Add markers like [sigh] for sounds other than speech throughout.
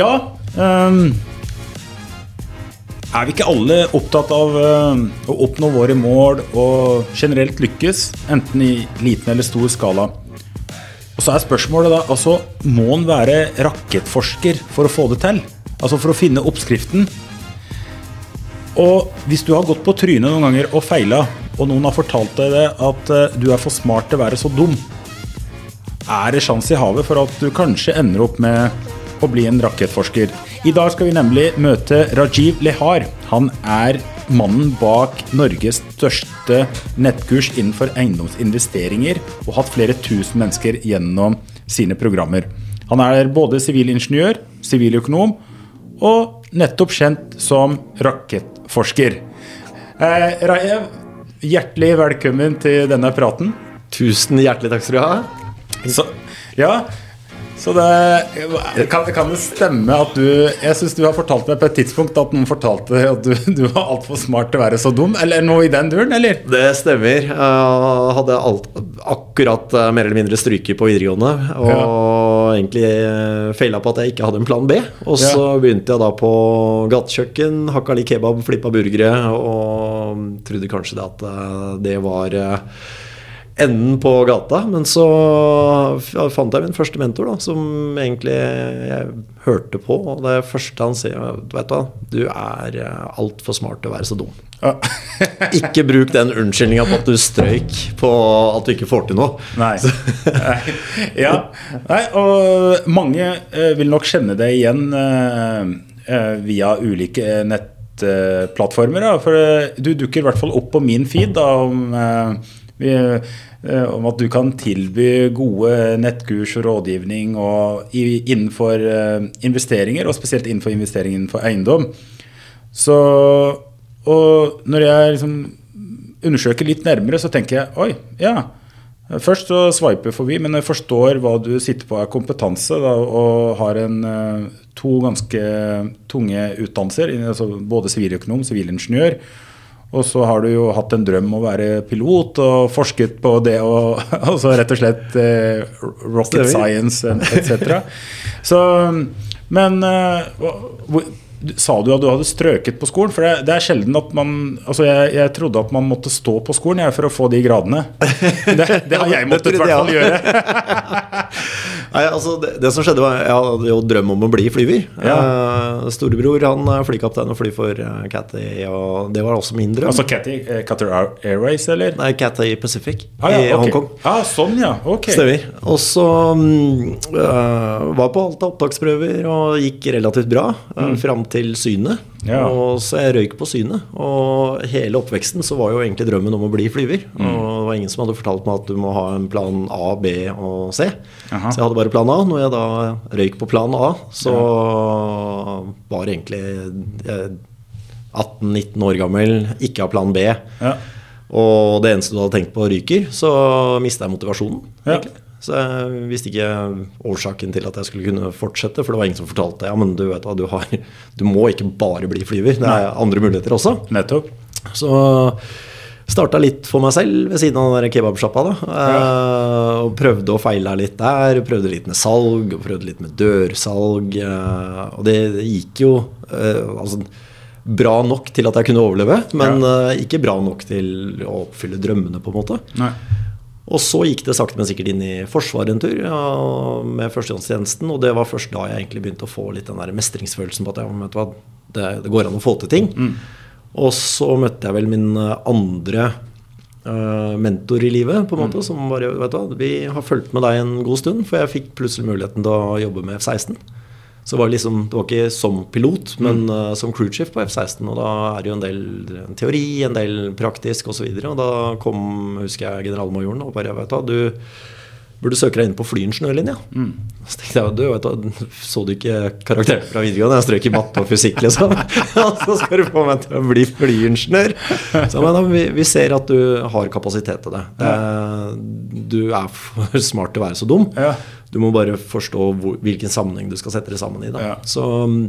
Ja um, Er vi ikke alle opptatt av uh, å oppnå våre mål og generelt lykkes, enten i liten eller stor skala? Og så er spørsmålet da altså, Må en være rakettforsker for å få det til? Altså for å finne oppskriften? Og hvis du har gått på trynet noen ganger og feila, og noen har fortalt deg det at eh, du er for smart til å være så dum, er det sjanse i havet for at du kanskje ender opp med å bli en rakettforsker. I dag skal vi nemlig møte Rajiv Lehar. Han er mannen bak Norges største nettkurs innenfor eiendomsinvesteringer og hatt flere tusen mennesker gjennom sine programmer. Han er både sivilingeniør, siviløkonom og nettopp kjent som rakettforsker. Eh, Rajev, hjertelig velkommen til denne praten. Tusen hjertelig takk skal du ha. Så, ja, så det kan, kan det stemme at du Jeg syns du har fortalt meg på et tidspunkt at noen fortalte at du, du var altfor smart til å være så dum, eller noe i den duren, eller? Det stemmer. Jeg hadde alt, akkurat eh, mer eller mindre stryket på videregående. Og egentlig uh, feila på at jeg ikke hadde en plan B. Og så Ja. begynte jeg da på gatekjøkken, hakka litt kebab, flippa burgere, og trodde kanskje det at eh, det var eh, enden på gata. Men så fant jeg min første mentor, da, som egentlig jeg hørte på. Og det første han sier, vet du hva, du er altfor smart til å være så dum. Ja. [laughs] Ikke bruk den unnskyldninga på at du strøyk på at du ikke får til noe. Nei. ja. Nei, og mange eh, vil nok kjenne det igjen eh, eh, via ulike nettplattformer. For eh, du dukker i hvert fall opp på min feed da, om, eh, vi, eh, om at du kan tilby gode nettkurs og rådgivning og innenfor eh, investeringer, og spesielt innenfor investering innenfor eiendom. Så, og når jeg liksom undersøker litt nærmere, så tenker jeg oi, ja. Først så sveiper forbi, men jeg forstår hva du sitter på av kompetanse, da, og har en, eh, to ganske tunge utdannelser, altså både siviløkonom og sivilingeniør. Og så har du jo hatt en drøm om å være pilot og forsket på det og [laughs] så rett og slett eh, rocket Stemmer. science etc. Så, men eh, Sa du at du hadde strøket på skolen? For det, det er sjelden at man Altså, jeg, jeg trodde at man måtte stå på skolen jeg, for å få de gradene. Det, det har jeg måttet i hvert fall gjøre. [laughs] Nei, altså det, det som skjedde var Jeg hadde jo drøm om å bli flyver. Eh, storebror han er flykaptein og flyr for uh, Cathay, og det var også min drøm. Altså eh, Qatar Airways, eller? Nei, Cathay Pacific Ah, ja, i okay. Hongkong. Ah, sånn, ja. Ok. Stemmer. Og så mm, øh, var på alt av opptaksprøver og gikk relativt bra uh, fram til synet. Ja. Og så jeg røyk på synet. Og hele oppveksten så var jo egentlig drømmen om å bli flyver. Og det var ingen som hadde fortalt meg at du må ha en plan A, B og C. Aha. Så jeg hadde bare plan A. Når jeg da røyk på plan A, så var det egentlig 18-19 år gammel, ikke har plan B. Ja. Og det eneste du hadde tenkt på ryker, så mista jeg motivasjonen. Ja. egentlig. Så jeg visste ikke årsaken til at jeg skulle kunne fortsette, for det var ingen som fortalte ja, men du vet hva, du, har, du må ikke bare bli flyver. Det er andre muligheter også. Nettopp. Så starta litt for meg selv ved siden av den kebabsjappa. Ja. Eh, og prøvde og feila litt der. Prøvde litt med salg, og prøvde litt med dørsalg. eh, og det, det gikk jo eh, altså, bra nok til at jeg kunne overleve, men ja. ikke bra nok til å oppfylle drømmene, på en måte. Nei. Og så gikk det sakte, men sikkert inn i Forsvaret en tur ja, med førstegangstjenesten. Og det var først da jeg egentlig begynte å få litt den der mestringsfølelsen på at jeg, hva, det, det går an å få til ting. Og så møtte jeg vel min eh, andre eh, mentor i livet, på en måte, som bare vet du hva, Vi har fulgt med deg en god stund, for jeg fikk plutselig muligheten til å jobbe med F-16. Så det var liksom, det var ikke som pilot, men eh, som crewchief på F-16. Og da er det jo en del teori, en del praktisk osv. Og, så og da kom, husker jeg, generalmajoren og bare Vet du du, burde søke deg inn på flyingeniørlinja. Så tenkte jeg, du vet så du ikke karakteren fra videregående? Jeg strøk i matte og fysikk, liksom. [laughs] Så skal du få meg til å bli flyingeniør. Så men, da, vi, vi ser at du har kapasitet til det. det. Du er for smart til å være så dum. Ja. Du må bare forstå hvor, hvilken sammenheng du skal sette det sammen i. Da. Ja. Så um,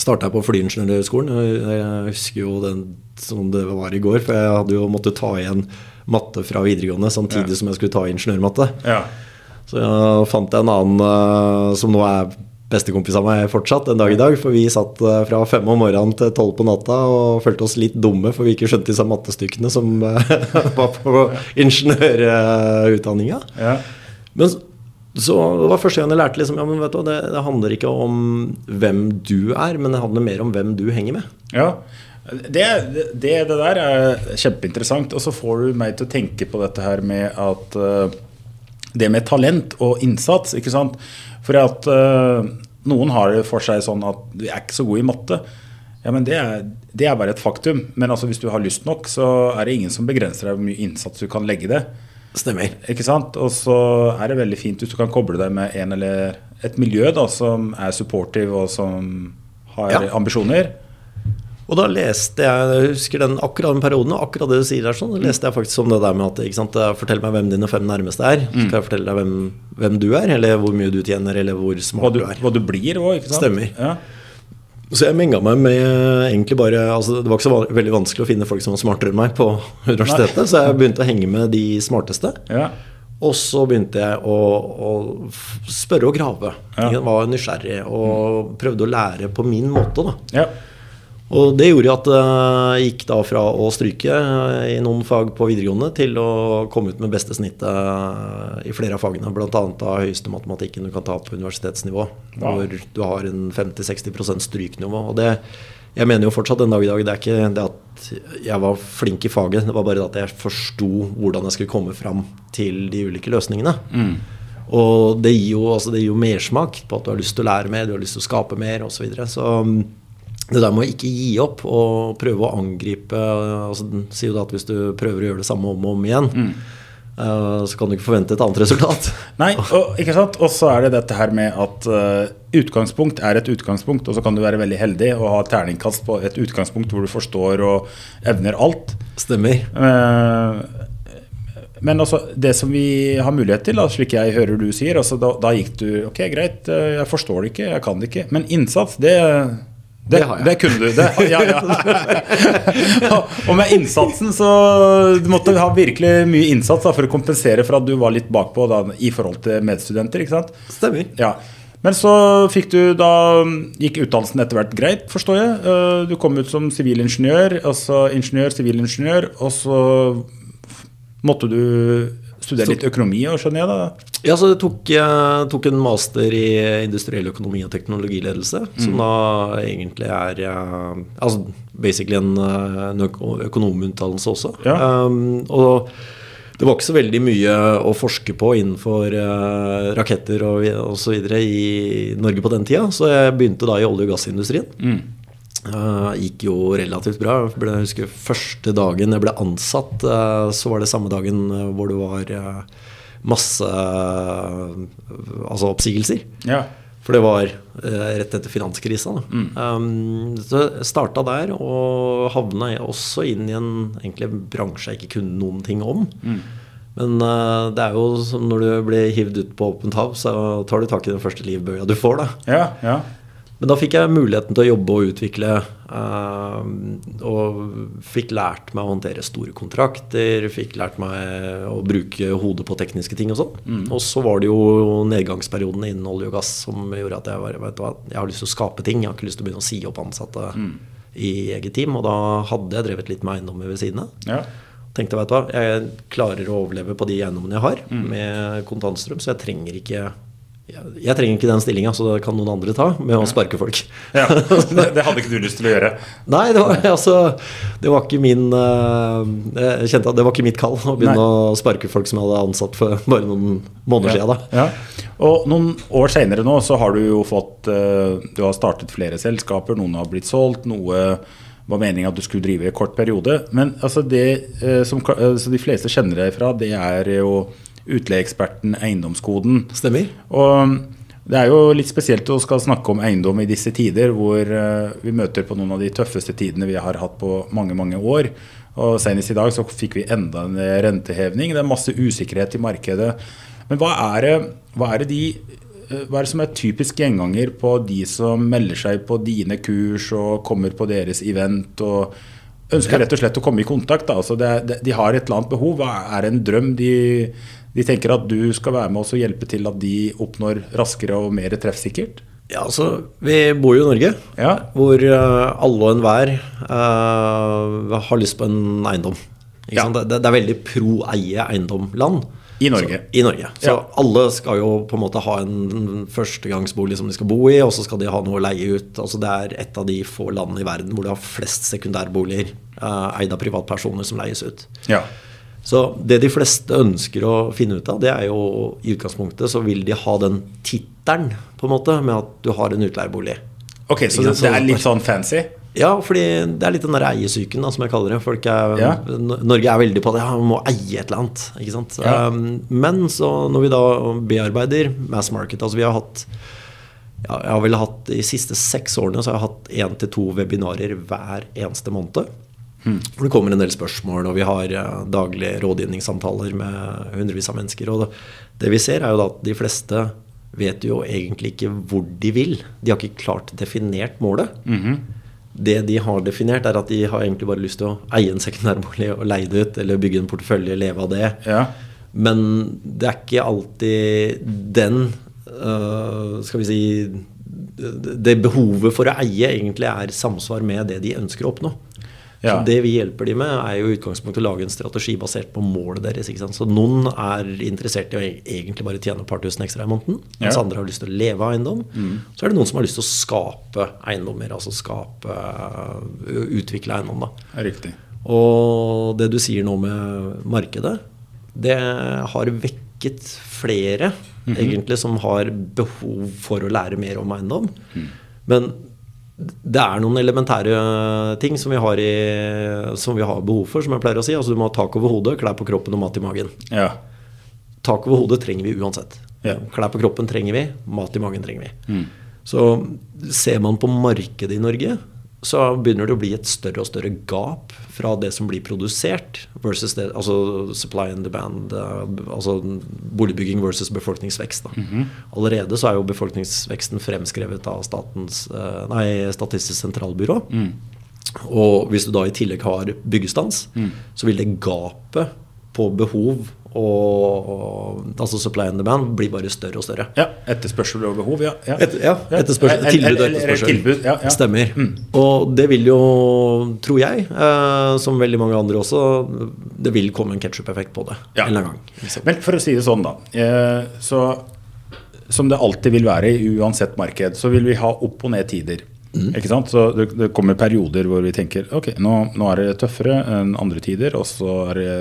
starta jeg på flyingeniørskolen. Jeg husker jo den som det var i går, for jeg hadde jo måttet ta igjen matte fra videregående samtidig som jeg skulle ta ingeniørmatte. Ja. Så jeg fant jeg en annen eh, som nå er bestekompis av meg fortsatt en dag i dag. For vi satt eh, fra fem om morgenen til tolv på natta og følte oss litt dumme for vi ikke skjønte disse mattestykkene som eh, [laughs] var på ingeniørutdanninga. Ja. Men så- det var første gang jeg lærte liksom, ja, men vet du, det, det handler ikke om hvem du er, men det handler mer om hvem du henger med. Ja, det, det, det der er kjempeinteressant. Og så får du meg til å tenke på dette her med at eh, Det med talent og innsats, ikke sant. For at eh, noen har det for seg sånn at du er ikke så god i matte. Ja, men det er, det er bare et faktum. Men altså, hvis du har lyst nok, så er det ingen som begrenser deg hvor mye innsats du kan legge i det. Stemmer. Ikke sant? Og så er det veldig fint hvis du kan koble deg med en eller et miljø da, som er supportive og som har Ja. ambisjoner. Og da leste jeg jeg husker den, akkurat den perioden, og akkurat det du sier der, sånn, leste jeg faktisk om det der med at ikke sant, eh, Fortell meg hvem dine fem nærmeste er. Så skal jeg fortelle deg hvem, hvem du er, eller hvor mye du tjener, eller hvor Hva du, du er. hva du blir òg, ikke sant? Stemmer. Ja. Så jeg menga meg med egentlig bare altså Det var ikke så veldig vanskelig å finne folk som var smartere enn meg på [laughs] universitetet, så jeg begynte å henge med de smarteste. Ja. Og så begynte jeg å, å spørre og grave. Ja. Jeg var nysgjerrig og prøvde å lære på min måte. da. ja. Og det gjorde at jeg gikk da fra å stryke i noen fag på videregående til å komme ut med beste snittet i flere av fagene. Bl.a. av høyeste matematikken du kan ta på universitetsnivå. ja. Hvor du har en 50-60% stryknivå. Og det, jeg mener jo fortsatt den dag i dag det er ikke det at jeg var flink i faget, det var bare det at jeg forsto hvordan jeg skulle komme fram til de ulike løsningene. Og det gir jo, altså det gir jo mersmak på at du har lyst til å lære mer, du har lyst til å skape mer osv. Så, videre. så mm, det der med å ikke gi opp og prøve å angripe altså Den sier jo da at hvis du prøver å gjøre det samme om og om igjen, eh, så kan du ikke forvente et annet resultat. [laughs] Nei, og, ikke sant? Og så er det dette her med at uh, utgangspunkt er et utgangspunkt, og så kan du være veldig heldig og ha terningkast på et utgangspunkt hvor du forstår og evner alt. Stemmer. Uh, men altså, det som vi har mulighet til, da, slik jeg hører du sier, altså, da, da gikk du Ok, greit, jeg forstår det ikke, jeg kan det ikke. Men innsats, det det, Det har jeg. det kunne du. Det, [laughs] ja, ja. [laughs] og med innsatsen så Du måtte ha virkelig mye innsats da, for å kompensere for at du var litt bakpå da, i forhold til medstudenter. ikke sant? Stemmer. Ja. Men så fikk du da Gikk utdannelsen etter hvert greit, forstår jeg. Eh, Du kom ut som sivilingeniør, altså ingeniør, sivilingeniør, og så måtte du studere litt økonomi, òg, skjønner jeg da? Ja, så jeg tok, jeg tok en master i industriell økonomi og teknologiledelse, som da egentlig er eh, altså basically en, eh, en økonomutdannelse også. Ja. Um, og det var ikke så veldig mye å forske på innenfor uh, raketter og, osv. i Norge på den tida, så jeg begynte da i olje- og gassindustrien. Eh, gikk jo relativt bra. Jeg husker Første dagen jeg ble ansatt, uh, så var det samme dagen uh, hvor det var masse altså oppsigelser. Ja. For det var rett etter finanskrisa. Mm. Um, så starta der, og havna jeg også inn i en egentlig bransje jeg ikke kunne noen ting om. Men eh, det er jo som når du blir hivd ut på åpent hav, så tar du tak i den første livbøya du får. da. Ja, ja. Men da fikk jeg muligheten til å jobbe og utvikle. eh, og fikk lært meg å håndtere store kontrakter. Fikk lært meg å bruke hodet på tekniske ting og sånn. Og så var det jo nedgangsperioden innen olje og gass som gjorde at jeg var, vet du hva, jeg har lyst til å skape ting. Jeg har ikke lyst til å begynne å si opp ansatte i eget team. Og da hadde jeg drevet litt med eiendommer ved siden av. ja. Tenkte vet du hva, jeg klarer å overleve på de eiendommene jeg har med kontantstrøm, så jeg trenger ikke jeg, trenger ikke den stillinga, så det kan noen andre ta med å sparke folk. [laughs] ja. Det, hadde ikke du lyst til å gjøre. Nei, det var, [laughs] altså, det var ikke min eh, Jeg kjente at det var ikke mitt kall å begynne Nei. å sparke folk som jeg hadde ansatt for [laughs] bare noen måneder siden. Da. Ja. Og noen år senere nå så har du jo fått eh, Du har startet flere selskaper, noen har blitt solgt, noe var meningen at du skulle drive i en kort periode. Men altså det eh, som så de fleste kjenner deg fra, det er jo utleieeksperten Eiendomskoden. Stemmer. Og det er jo litt spesielt å skal snakke om eiendom i disse tider, hvor eh, vi møter på noen av de tøffeste tidene vi har hatt på mange, mange år. Og Senest i dag så fikk vi enda en rentehevning. Det er masse usikkerhet i markedet. Men hva er det, hva er det de eh, hva er det som er typisk gjenganger på de som melder seg på dine kurs og kommer på deres event og ønsker rett og slett å komme i kontakt? Da. Altså det, det, de har et eller annet behov. Hva er en drøm? De, de tenker at du skal være med oss og hjelpe til at de oppnår raskere og mer treffsikkert? Ja, altså, Vi bor jo i Norge, Ja. hvor eh, alle og enhver uh, har lyst på en eiendom. Ja. Det, det er veldig pro eie eiendom-land. I Norge. Så, I Norge. Så Ja. alle skal jo på en måte ha en førstegangsbolig som de skal bo i, og så skal de ha noe å leie ut. Altså Det er et av de få landene i verden hvor det har flest sekundærboliger uh, eid av privatpersoner som leies ut. Ja. Så det de fleste ønsker å finne ut av, det er jo i utgangspunktet så vil de ha den tittelen, på en måte, med at du har en utleiebolig. Ok, så det, det er litt sånn fancy? Ja, fordi det er litt den der eiesyken, da, som jeg kaller det. Folk er, Ja. Norge er veldig på det. Ja, man må eie et eller annet. Ikke sant? Ja. Um, men så når vi da bearbeider mass market Altså vi har hatt ja, Jeg har vel hatt De siste seks årene så har jeg hatt én til to webinarer hver eneste måned. Hvor det kommer en del spørsmål, og vi har eh, daglige rådgivningssamtaler med hundrevis av mennesker. Og det, det vi ser, er jo da at de fleste vet jo egentlig ikke hvor de vil. De har ikke klart definert målet. Det de har definert, er at de har egentlig bare lyst til å eie en sekundærbolig og leie det ut, eller bygge en portefølje, leve av det. Ja. Men det er ikke alltid den øh, Skal vi si det det behovet for å eie egentlig er samsvar med det de ønsker å oppnå. Ja. Så Det vi hjelper de med, er jo i utgangspunktet å lage en strategi basert på målet deres. Ikke sant? Så noen er interessert i å e- egentlig bare tjene et par tusen ekstra i måneden. Mens Ja. Mm. andre har lyst til å leve av eiendom. Så er det noen som har lyst til å skape eiendommer. Altså skape, utvikle eiendom. da. Riktig. Og det du sier nå med markedet, det har vekket flere egentlig som har behov for å lære mer om eiendom. Men det er noen elementære ting som vi, har i, som vi har behov for, som jeg pleier å si. Altså Du må ha tak over hodet, klær på kroppen og mat i magen. Ja. Tak over hodet trenger vi uansett. Ja. Klær på kroppen trenger vi, mat i magen trenger vi. Så ser man på markedet i Norge, så begynner det å bli et større og større gap fra det som blir produsert, versus det, altså supply and demand, eh, altså boligbygging versus befolkningsvekst. Da. Allerede så er jo befolkningsveksten fremskrevet av statens, eh, nei, Statistisk sentralbyrå. Og hvis du da i tillegg har byggestans, så vil det gapet på behov og, og altså supply and demand blir bare større og større. ja. Etterspørsel og behov, ja. ja. Et, ja, etterspørsel, tilbud og etterspørsel. tilbud, ja, ja. Stemmer. Og det vil jo, tror jeg, eh, som veldig mange andre også, det vil komme en ketsjup-effekt på det en eller annen gang. Liksom. Men for å si det sånn, da. Eh, så som det alltid vil være i uansett marked, så vil vi ha opp- og ned-tider. Ikke sant? Så det, det kommer perioder hvor vi tenker ok, nå, nå er det tøffere enn andre tider. Og så er det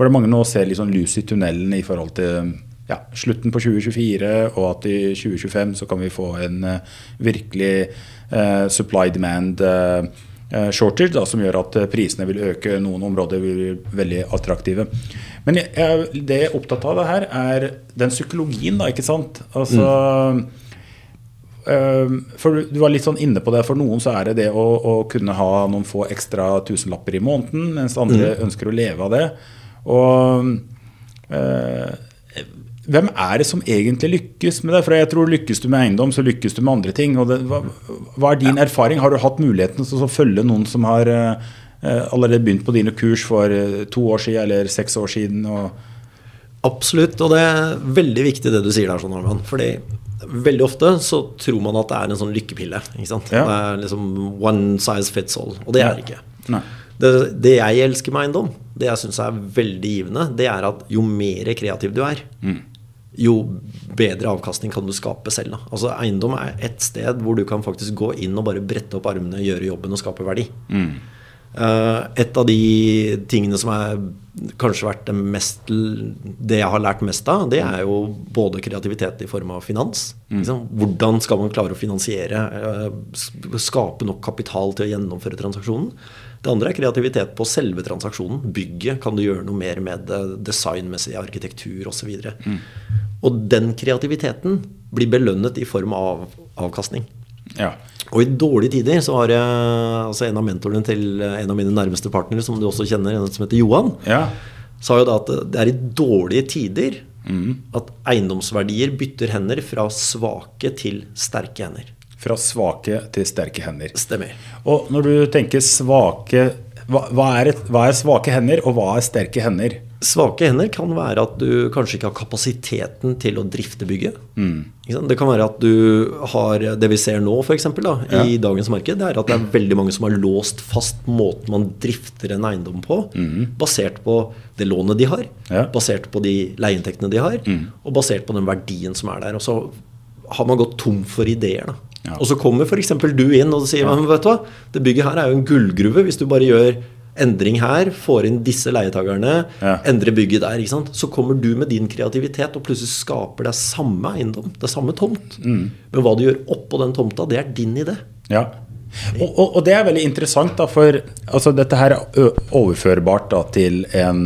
For det er mange nå ser litt sånn lys i tunnelen i forhold til ja, slutten på 2024, og at i 2025 så kan vi få en eh, virkelig eh, supply demand eh, eh, shortage, da, som gjør at eh, prisene vil øke. Noen områder vil bli veldig attraktive. Men jeg, det jeg er opptatt av det her, er den psykologien, da, ikke sant. Altså eh, for du- var litt sånn inne på det. For noen så er det det å, å kunne ha noen få ekstra tusenlapper i måneden, mens andre ønsker å leve av det. Og eh, hvem er det som egentlig lykkes med det? For jeg tror Lykkes du med eiendom, så lykkes du med andre ting. Det, hva, hva er din erfaring? Har du hatt muligheten til å følge noen som har eh, allerede begynt på dine kurs for eh, to år siden eller seks år siden? Absolutt, og det er veldig viktig det du sier der, sånn, Norman. Fordi veldig ofte så tror man at det er en sånn lykkepille. Ikke? Ja. Det er liksom one size fits all, og det er det ikke. Nei. Det, det jeg elsker med eiendom, det jeg syns er veldig givende, det er at jo mer kreativ du er, jo bedre avkastning kan du skape selv. Da. Altså Eiendom er et sted hvor du kan faktisk gå inn og bare brette opp armene, gjøre jobben og skape verdi. Eh, et av de tingene som er kanskje vært det mest Det jeg har lært mest av, det er jo både kreativitet i form av finans. Liksom. Hvordan skal man klare å finansiere, eh, skape nok kapital til å gjennomføre transaksjonen? Det andre er kreativitet på selve transaksjonen. Bygget. Kan du gjøre noe mer med det designmessig, arkitektur osv.? Og, og den kreativiteten blir belønnet i form av avkastning. Ja. Og i dårlige tider så har jeg altså en av mentorene til en av mine nærmeste partnere, som du også kjenner, en som heter Johan, ja. sa jo da at det er i dårlige tider at eiendomsverdier bytter hender fra svake til sterke hender. Fra svake til sterke hender. Stemmer. Og når du tenker svake hva, hva, er et, hva er svake hender, og hva er sterke hender? Svake hender kan være at du kanskje ikke har kapasiteten til å drifte bygget. Mm. Det kan være at du har Det vi ser nå, f.eks. i dagens marked, det er at det er veldig mange som har låst fast måten man drifter en eiendom på, basert på det lånet de har, Ja. basert på de leieinntektene de har, og basert på den verdien som er der. Og så har man gått tom for ideer. da. Ja. Og så kommer f.eks. du inn og sier men vet du hva, det bygget her er jo en gullgruve hvis du bare gjør endring her, får inn disse leietakerne, Ja. endrer bygget der. ikke sant? Så kommer du med din kreativitet og plutselig skaper deg samme eiendom. Det er samme tomt. Mm. Men hva du gjør oppå den tomta, det er din idé. Ja. Og, og, og det er veldig interessant, da, for altså, dette her er overførbart da, til en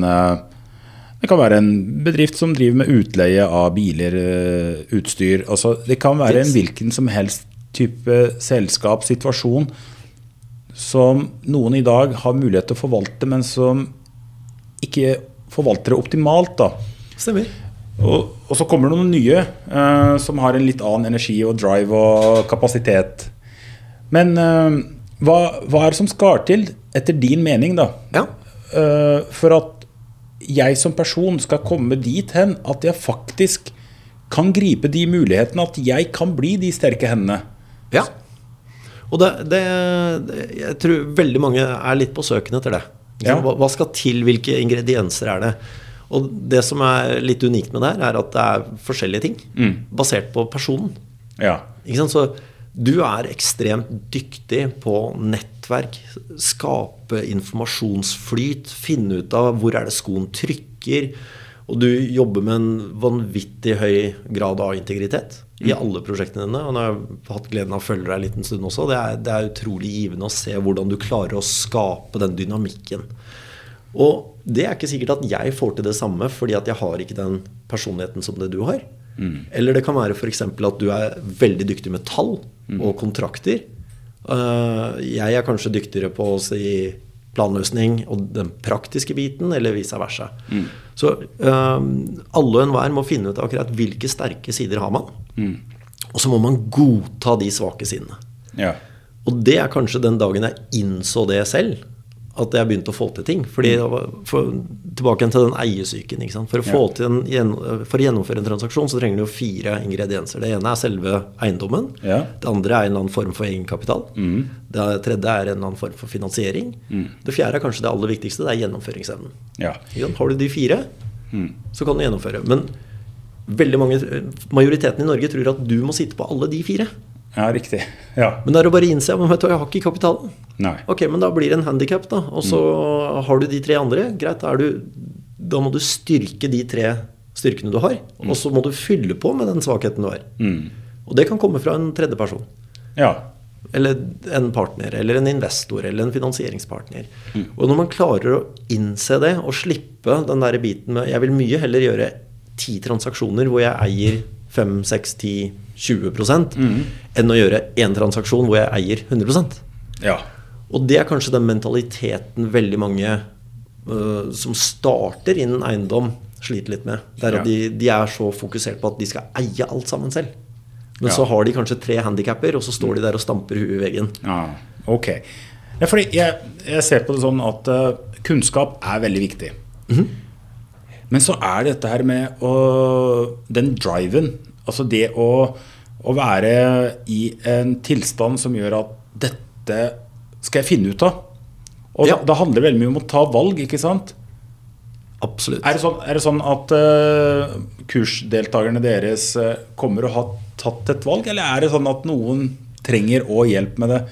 Det kan være en bedrift som driver med utleie av biler, utstyr. Altså, det kan være en hvilken som helst type selskap, situasjon, som noen i dag har mulighet til å forvalte, men som ikke forvalter det optimalt. da. Stemmer. Og, og så kommer det noen nye eh, som har en litt annen energi og drive og kapasitet. Men eh, hva, hva er det som skal til, etter din mening, da, Ja. eh, for at jeg som person skal komme dit hen at jeg faktisk kan gripe de mulighetene, at jeg kan bli de sterke hendene? Ja. Og det, det, jeg tror veldig mange er litt på søken etter det. Ja. Hva, hva skal til? Hvilke ingredienser er det? Og det som er litt unikt med det her, er at det er forskjellige ting. Mm. Basert på personen. Ja. Så du er ekstremt dyktig på nettverk. Skape informasjonsflyt. Finne ut av hvor er det skoen trykker. Og du jobber med en vanvittig høy grad av integritet i alle prosjektene dine. Og nå har jeg hatt gleden av å følge deg en liten stund også. Det er, det er utrolig givende å se hvordan du klarer å skape den dynamikken. Og det er ikke sikkert at jeg får til det samme, fordi at jeg har ikke den personligheten som det du har. Eller det kan være f.eks. at du er veldig dyktig med tall og kontrakter. Eh, jeg er kanskje dyktigere på å si planløsning og den praktiske biten, eller vice versa. Så um, alle og enhver må finne ut akkurat hvilke sterke sider har man. Og så må man godta de svake sidene. ja. Og det er kanskje den dagen jeg innså det selv, at jeg begynte å få til ting. Fordi for, Tilbake til den eiesyken. For, å en, for å gjennomføre en transaksjon så trenger du jo fire ingredienser. Det ene er selve eiendommen. Ja. Det andre er en eller annen form for egenkapital. Det tredje er en eller annen form for finansiering. Det fjerde er kanskje det aller viktigste. Det er gjennomføringsevnen. ja. Har du de fire, så kan du gjennomføre. Men veldig mange, majoriteten i Norge tror at du må sitte på alle de fire. Ja, riktig. Ja. Men det er å bare innse men vet du, jeg har ikke kapitalen. Nei. Ok, men da blir det en handikap, da. Og så har du de tre andre. Greit, da, er du, da må du styrke de tre styrkene du har. Og så må du fylle på med den svakheten du har. Og det kan komme fra en tredje person. Ja. Eller en partner, eller en investor, eller en finansieringspartner. Og når man klarer å innse det, og slippe den der biten med Jeg vil mye heller gjøre ti transaksjoner hvor jeg eier 5, 6, 10, 20 enn å gjøre én transaksjon hvor jeg eier 100% Ja. Og det er kanskje den mentaliteten veldig mange uh, som starter innen eiendom, sliter litt med. Det er Ja. at de, de er så fokusert på at de skal eie alt sammen selv. Men Ja. så har de kanskje tre handikapper, og så står de der og stamper huet i veggen. Ja, ok. Ja, fordi jeg, jeg ser på det sånn at uh, kunnskap er veldig viktig. Men så er det dette her med å, den driven, altså det å, å være i en tilstand som gjør at dette skal jeg finne ut av. Og Ja. da, da handler det veldig mye om å ta valg, ikke sant? Absolutt. Er det sånn, er det sånn at uh, kursdeltakerne deres uh, kommer og har tatt et valg, eller er det sånn at noen trenger òg hjelp med det?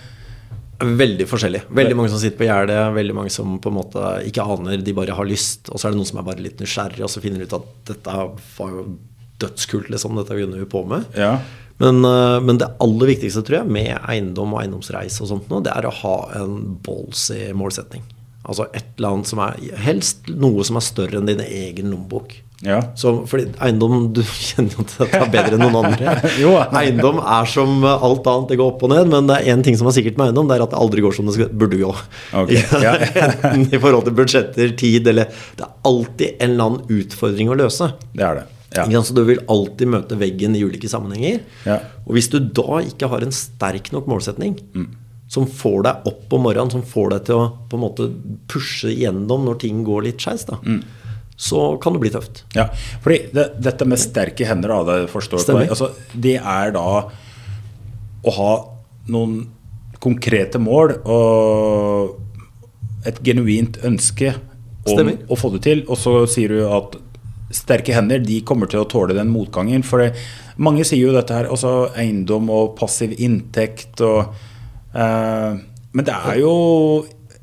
Veldig forskjellig. Veldig mange som sitter på gjerdet, veldig mange som på en måte ikke aner, de bare har lyst. Og så er det noen som er bare litt nysgjerrig, og så finner de ut at dette var jo dødskult, liksom. Dette begynner vi på med. Ja. Men, eh, men det aller viktigste tror jeg med eiendom og eiendomsreise og sånt nå, det er å ha en ballsy målsetning. Altså et eller annet som er Helst noe som er større enn din egen lommebok. Ja. Så, fordi eiendom Du [laughs] kjenner jo til dette bedre enn noen andre. [laughs] Jo. eiendom er som alt annet, det går opp og ned. Men det er én ting som er sikkert med eiendom, det er at det aldri går som det burde gå. Okay. [laughs] ja. Enten i forhold til budsjetter, tid eller Det er alltid en eller annen utfordring å løse. Det er det. Ja. Så du vil alltid møte veggen i ulike sammenhenger. Ja. Og hvis du da ikke har en sterk nok målsetning, Mm. som får deg opp om morgenen, som får deg til å på en måte pushe gjennom når ting går litt skeis, Mm. så kan det bli tøft. Ja, fordi det, dette med sterke hender, da, det forstår jeg Stemmer. Altså, det er da å ha noen konkrete mål og et genuint ønske om Stemmer. å få det til. Og så sier du at sterke hender de kommer til å tåle den motgangen. For det, mange sier jo dette her, også eiendom og passiv inntekt og eh, Men det er jo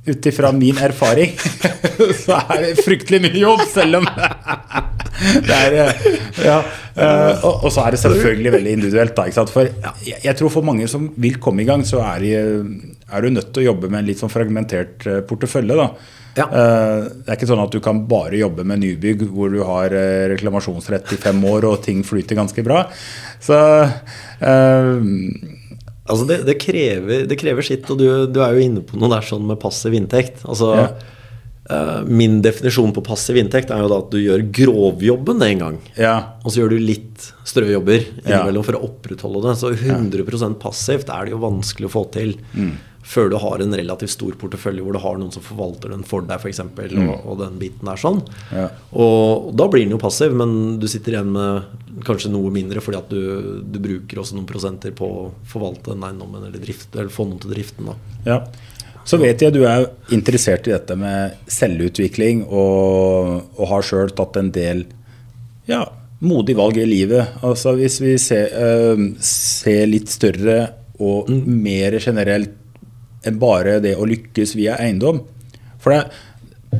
ut ifra min erfaring [laughs] så er det fryktelig mye jobb, selv om [laughs] det er eh, ja, eh, og, så er det selvfølgelig veldig individuelt. Da, ikke sant? For jeg, tror for mange som vil komme i gang, så er, de, er du nødt til å jobbe med en litt sånn fragmentert eh, portefølje. da. Ja. Eh, Det er ikke sånn at du kan bare jobbe med nybygg hvor du har eh, reklamasjonsrett i fem år og ting flyter ganske bra. Så eh, Altså det, det, krever, det krever sitt, og du, du er jo inne på noe der sånn med passiv inntekt. Altså, Ja. uh, min definisjon på passiv inntekt er jo da at du gjør grovjobben en gang. ja. Og så gjør du litt strøjobber Ja. for å opprettholde det. Så 100 passivt er det jo vanskelig å få til Mm. Før du har en relativt stor portefølje hvor du har noen som forvalter den for deg, f.eks., eksempel og, og den biten der sånn. Mm. Ja. Og, da blir den jo passiv, men du sitter igjen med kanskje noe mindre fordi at du, du bruker også noen prosenter på å forvalte den eiendommen eller, drift, eller få noen til driften. da. Ja. Så vet jeg du er interessert i dette med selvutvikling og, og har sjøl tatt en del ja, modige valg i livet. Altså Hvis vi ser, eh, ser litt større og mer generelt enn bare det å lykkes via eiendom. For, det,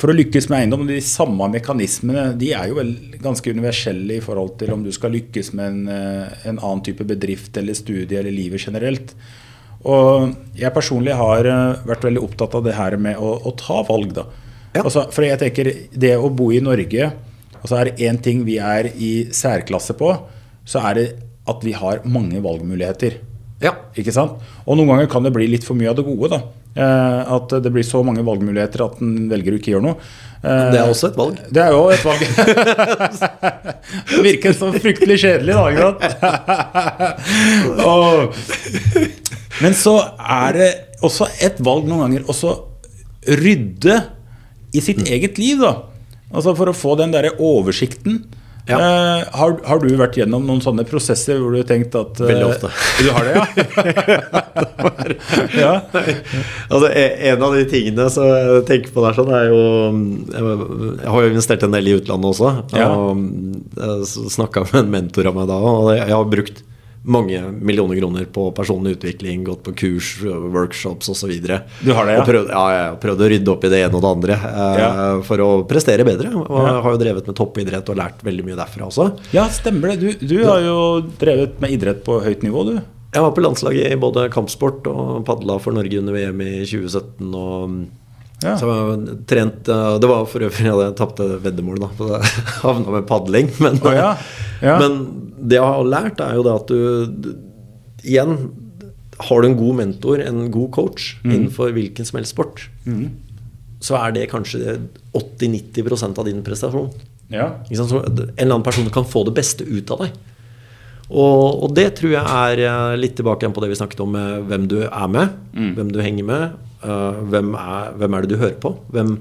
for å lykkes med eiendom, de samme mekanismene de er jo vel ganske universelle i forhold til om du skal lykkes med en, eh, en annen type bedrift eller studie eller livet generelt. Og jeg personlig har eh, vært veldig opptatt av det her med å, å ta valg, da. Ja. Altså, for jeg tenker det å bo i Norge altså Er det én ting vi er i særklasse på, så er det at vi har mange valgmuligheter. Ja. Ikke sant? Og noen ganger kan det bli litt for mye av det gode. da. Eh, at det blir så mange valgmuligheter at en velger å ikke gjøre noe. Eh, Det er også et valg. Det er jo et valg. [laughs] det virker så fryktelig kjedelig, da. Og, [laughs] men så er det også et valg noen ganger også rydde i sitt Mm. eget liv, da. Altså For å få den derre oversikten. Ja. Uh, har, har du vært gjennom noen sånne prosesser hvor du har tenkt at uh, Veldig ofte. [laughs] Du har det, ja? [laughs] ja. Altså, e- en av de tingene som jeg tenker på der sånn, er jo Jeg jeg har jo investert en del i utlandet også. Og ja. snakka med en mentor av meg da, og jeg har brukt mange millioner kroner på personlig utvikling, gått på kurs, workshops osv. Du har det, ja? Og prøvd, ja, har prøvd å rydde opp i det ene og det andre eh, Ja. for å prestere bedre. Og Ja. har jo drevet med toppidrett og lært veldig mye derfra også. ja, stemmer det. Du, du har jo drevet med idrett på høyt nivå, du. Jeg var på landslaget i både kampsport og padla for Norge under VM i 2017. og Ja. Så trent Det var for øvrig jeg tapte veddemålet, da. Jeg [laughs] havna med padling. Men, oh, ja. Ja. men det jeg har lært, er jo det at du, Igjen, har du en god mentor, en god coach Mm. innenfor hvilken som helst sport, så er det kanskje 80-90% av din prestasjon. Ja. En eller annen person kan få det beste ut av deg. Og, og det tror jeg er eh, litt tilbake igjen på det vi snakket om med hvem du er med, hvem du henger med. Eh, hvem, er, hvem er det du hører på? Hvem,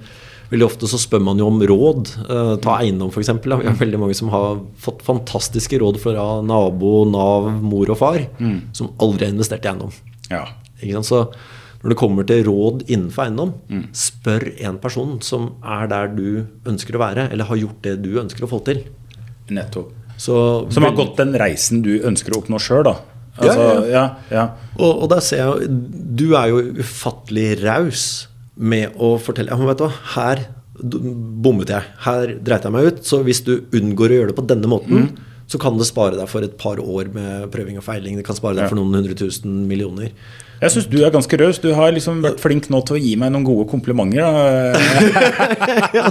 veldig ofte så spør man jo om råd. eh, ta eiendom, f.eks. Vi har veldig mange som har fått fantastiske råd fra nabo, Nav, mor og far, som aldri har investert i eiendom. ja. Så når det kommer til råd innenfor eiendom, spør en person som er der du ønsker å være, eller har gjort det du ønsker å få til. Nettopp. Så Som har gått den reisen du ønsker å oppnå sjøl, da. Altså, Ja, ja, ja. Og, og der ser jeg Du er jo ufattelig raus med å fortelle Ja, men vet du hva, her bommet jeg. Her dreit jeg meg ut. Så hvis du unngår å gjøre det på denne måten, så kan det spare deg for et par år med prøving og feiling. Det kan spare deg for noen hundre tusen millioner. Jeg syns du er ganske raus. Du har liksom vært flink nå til å gi meg noen gode komplimenter. [laughs] ja,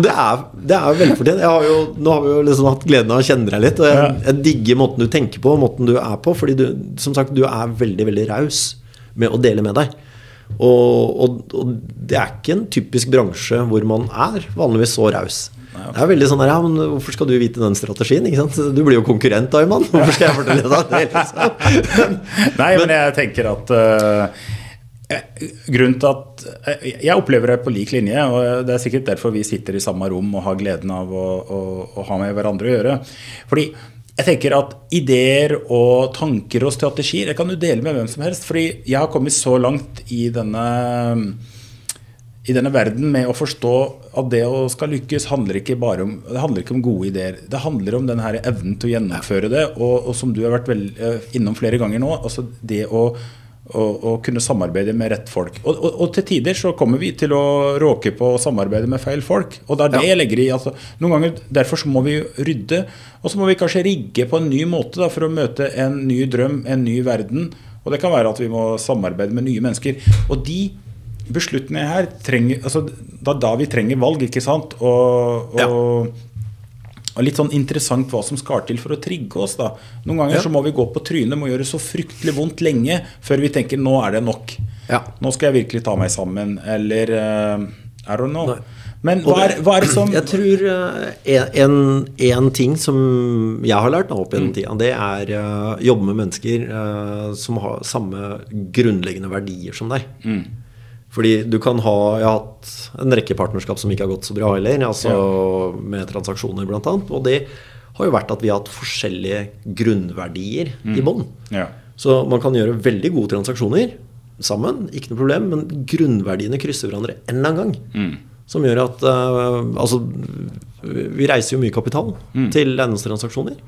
det er, det er velfortjent. Jeg har jo, nå har vi jo liksom hatt gleden av å kjenne deg litt. Og jeg, jeg digger måten du tenker på, måten du er på. Fordi du, som sagt, du er veldig, veldig raus med å dele med deg. Og, og, og det er ikke en typisk bransje hvor man er vanligvis så raus. Det er veldig sånn ja, men Hvorfor skal du vite den strategien? ikke sant? Du blir jo konkurrent Ayman. Hvorfor skal jeg fortelle deg det? Liksom? [laughs] Nei, men jeg tenker at eh, Grunnen til at eh, Jeg opplever det på lik linje, og det er sikkert derfor vi sitter i samme rom og har gleden av å, å, å ha med hverandre å gjøre. Fordi jeg tenker at ideer og tanker og strategier det kan du dele med hvem som helst. Fordi jeg har kommet så langt i denne i denne verden med å forstå at det å skal lykkes handler ikke bare om, det handler ikke om gode ideer. Det handler om denne evnen til å gjennomføre det. Og, og som du har vært vel, eh, innom flere ganger nå, altså det å, å, å kunne samarbeide med rett folk. Og, og, og til tider så kommer vi til å råke på å samarbeide med feil folk. Og det er det jeg legger i. Altså, noen ganger, Derfor så må vi rydde, og så må vi kanskje rigge på en ny måte da, for å møte en ny drøm, en ny verden. Og det kan være at vi må samarbeide med nye mennesker. Og de beslutningene her trenger altså, Det er da vi trenger valg, ikke sant? Og, og, og litt sånn interessant hva som skal til for å trigge oss. da Noen ganger Ja. så må vi gå på trynet, må gjøre så fryktelig vondt lenge før vi tenker nå er det nok. Ja. Nå skal jeg virkelig ta meg sammen. Eller uh, I don't know. Nei. Men hva er, hva er det som Jeg tror eh, en, en ting som jeg har lært opp Mm. gjennom tida, det er å jobbe med mennesker eh, som har samme grunnleggende verdier som deg. Mm. Fordi du kan ha Jeg har hatt en rekke partnerskap som ikke har gått så bra heller, altså med transaksjoner annet, og det har jo vært at vi har hatt forskjellige grunnverdier i bånn. Mm. Ja. Så man kan gjøre veldig gode transaksjoner sammen, ikke noe problem, men grunnverdiene krysser hverandre en eller annen gang. Som gjør at uh, Altså, vi reiser jo mye kapital til eiendomstransaksjoner.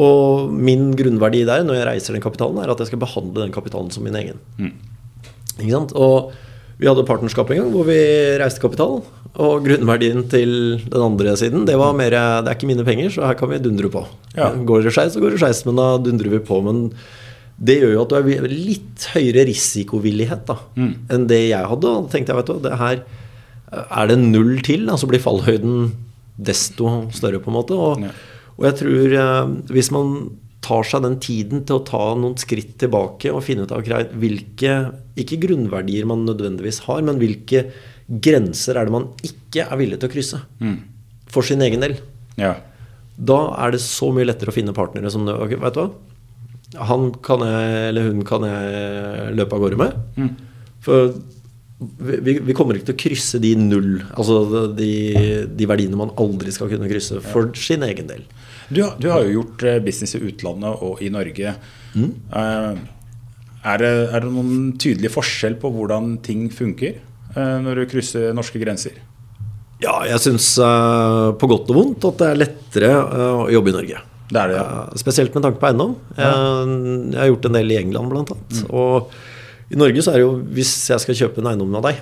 Og min grunnverdi der når jeg reiser den kapitalen, er at jeg skal behandle den kapitalen som min egen. Ikke sant? Og vi hadde partnerskap en gang hvor vi reiste kapital. Og grunnverdien til den andre siden, det var mer Det er ikke mine penger, så her kan vi dundre på. Ja. Går det skeis, så går det skeis, men da dundrer vi på. Men det gjør jo at du har litt høyere risikovillighet da, enn det jeg hadde. Og da tenkte jeg, vet du det her er det null til, da, så blir fallhøyden desto større, på en måte. Og, Ja. og jeg tror eh, hvis man tar seg den tiden til å ta noen skritt tilbake og finne ut av hvilke ikke grunnverdier man nødvendigvis har, men hvilke grenser er det man ikke er villig til å krysse for sin egen del. ja. Da er det så mye lettere å finne partnere som det, ok, vet du hva? Han kan jeg, eller hun kan jeg løpe av gårde med. For vi, vi- vi kommer ikke til å krysse de null, altså de, de verdiene man aldri skal kunne krysse for sin egen del. Du, du har jo gjort eh, business i utlandet og i Norge. Mm. er, det, er det noen tydelig forskjell på hvordan ting funker eh, når du krysser norske grenser? Ja, jeg syns på godt og vondt at det er lettere eh, å jobbe i Norge. Det er det, ja. Eh, spesielt med tanke på eiendom. Jeg, jeg har gjort en del i England, blant annet. Og i Norge så er det jo Hvis jeg skal kjøpe en eiendom av deg,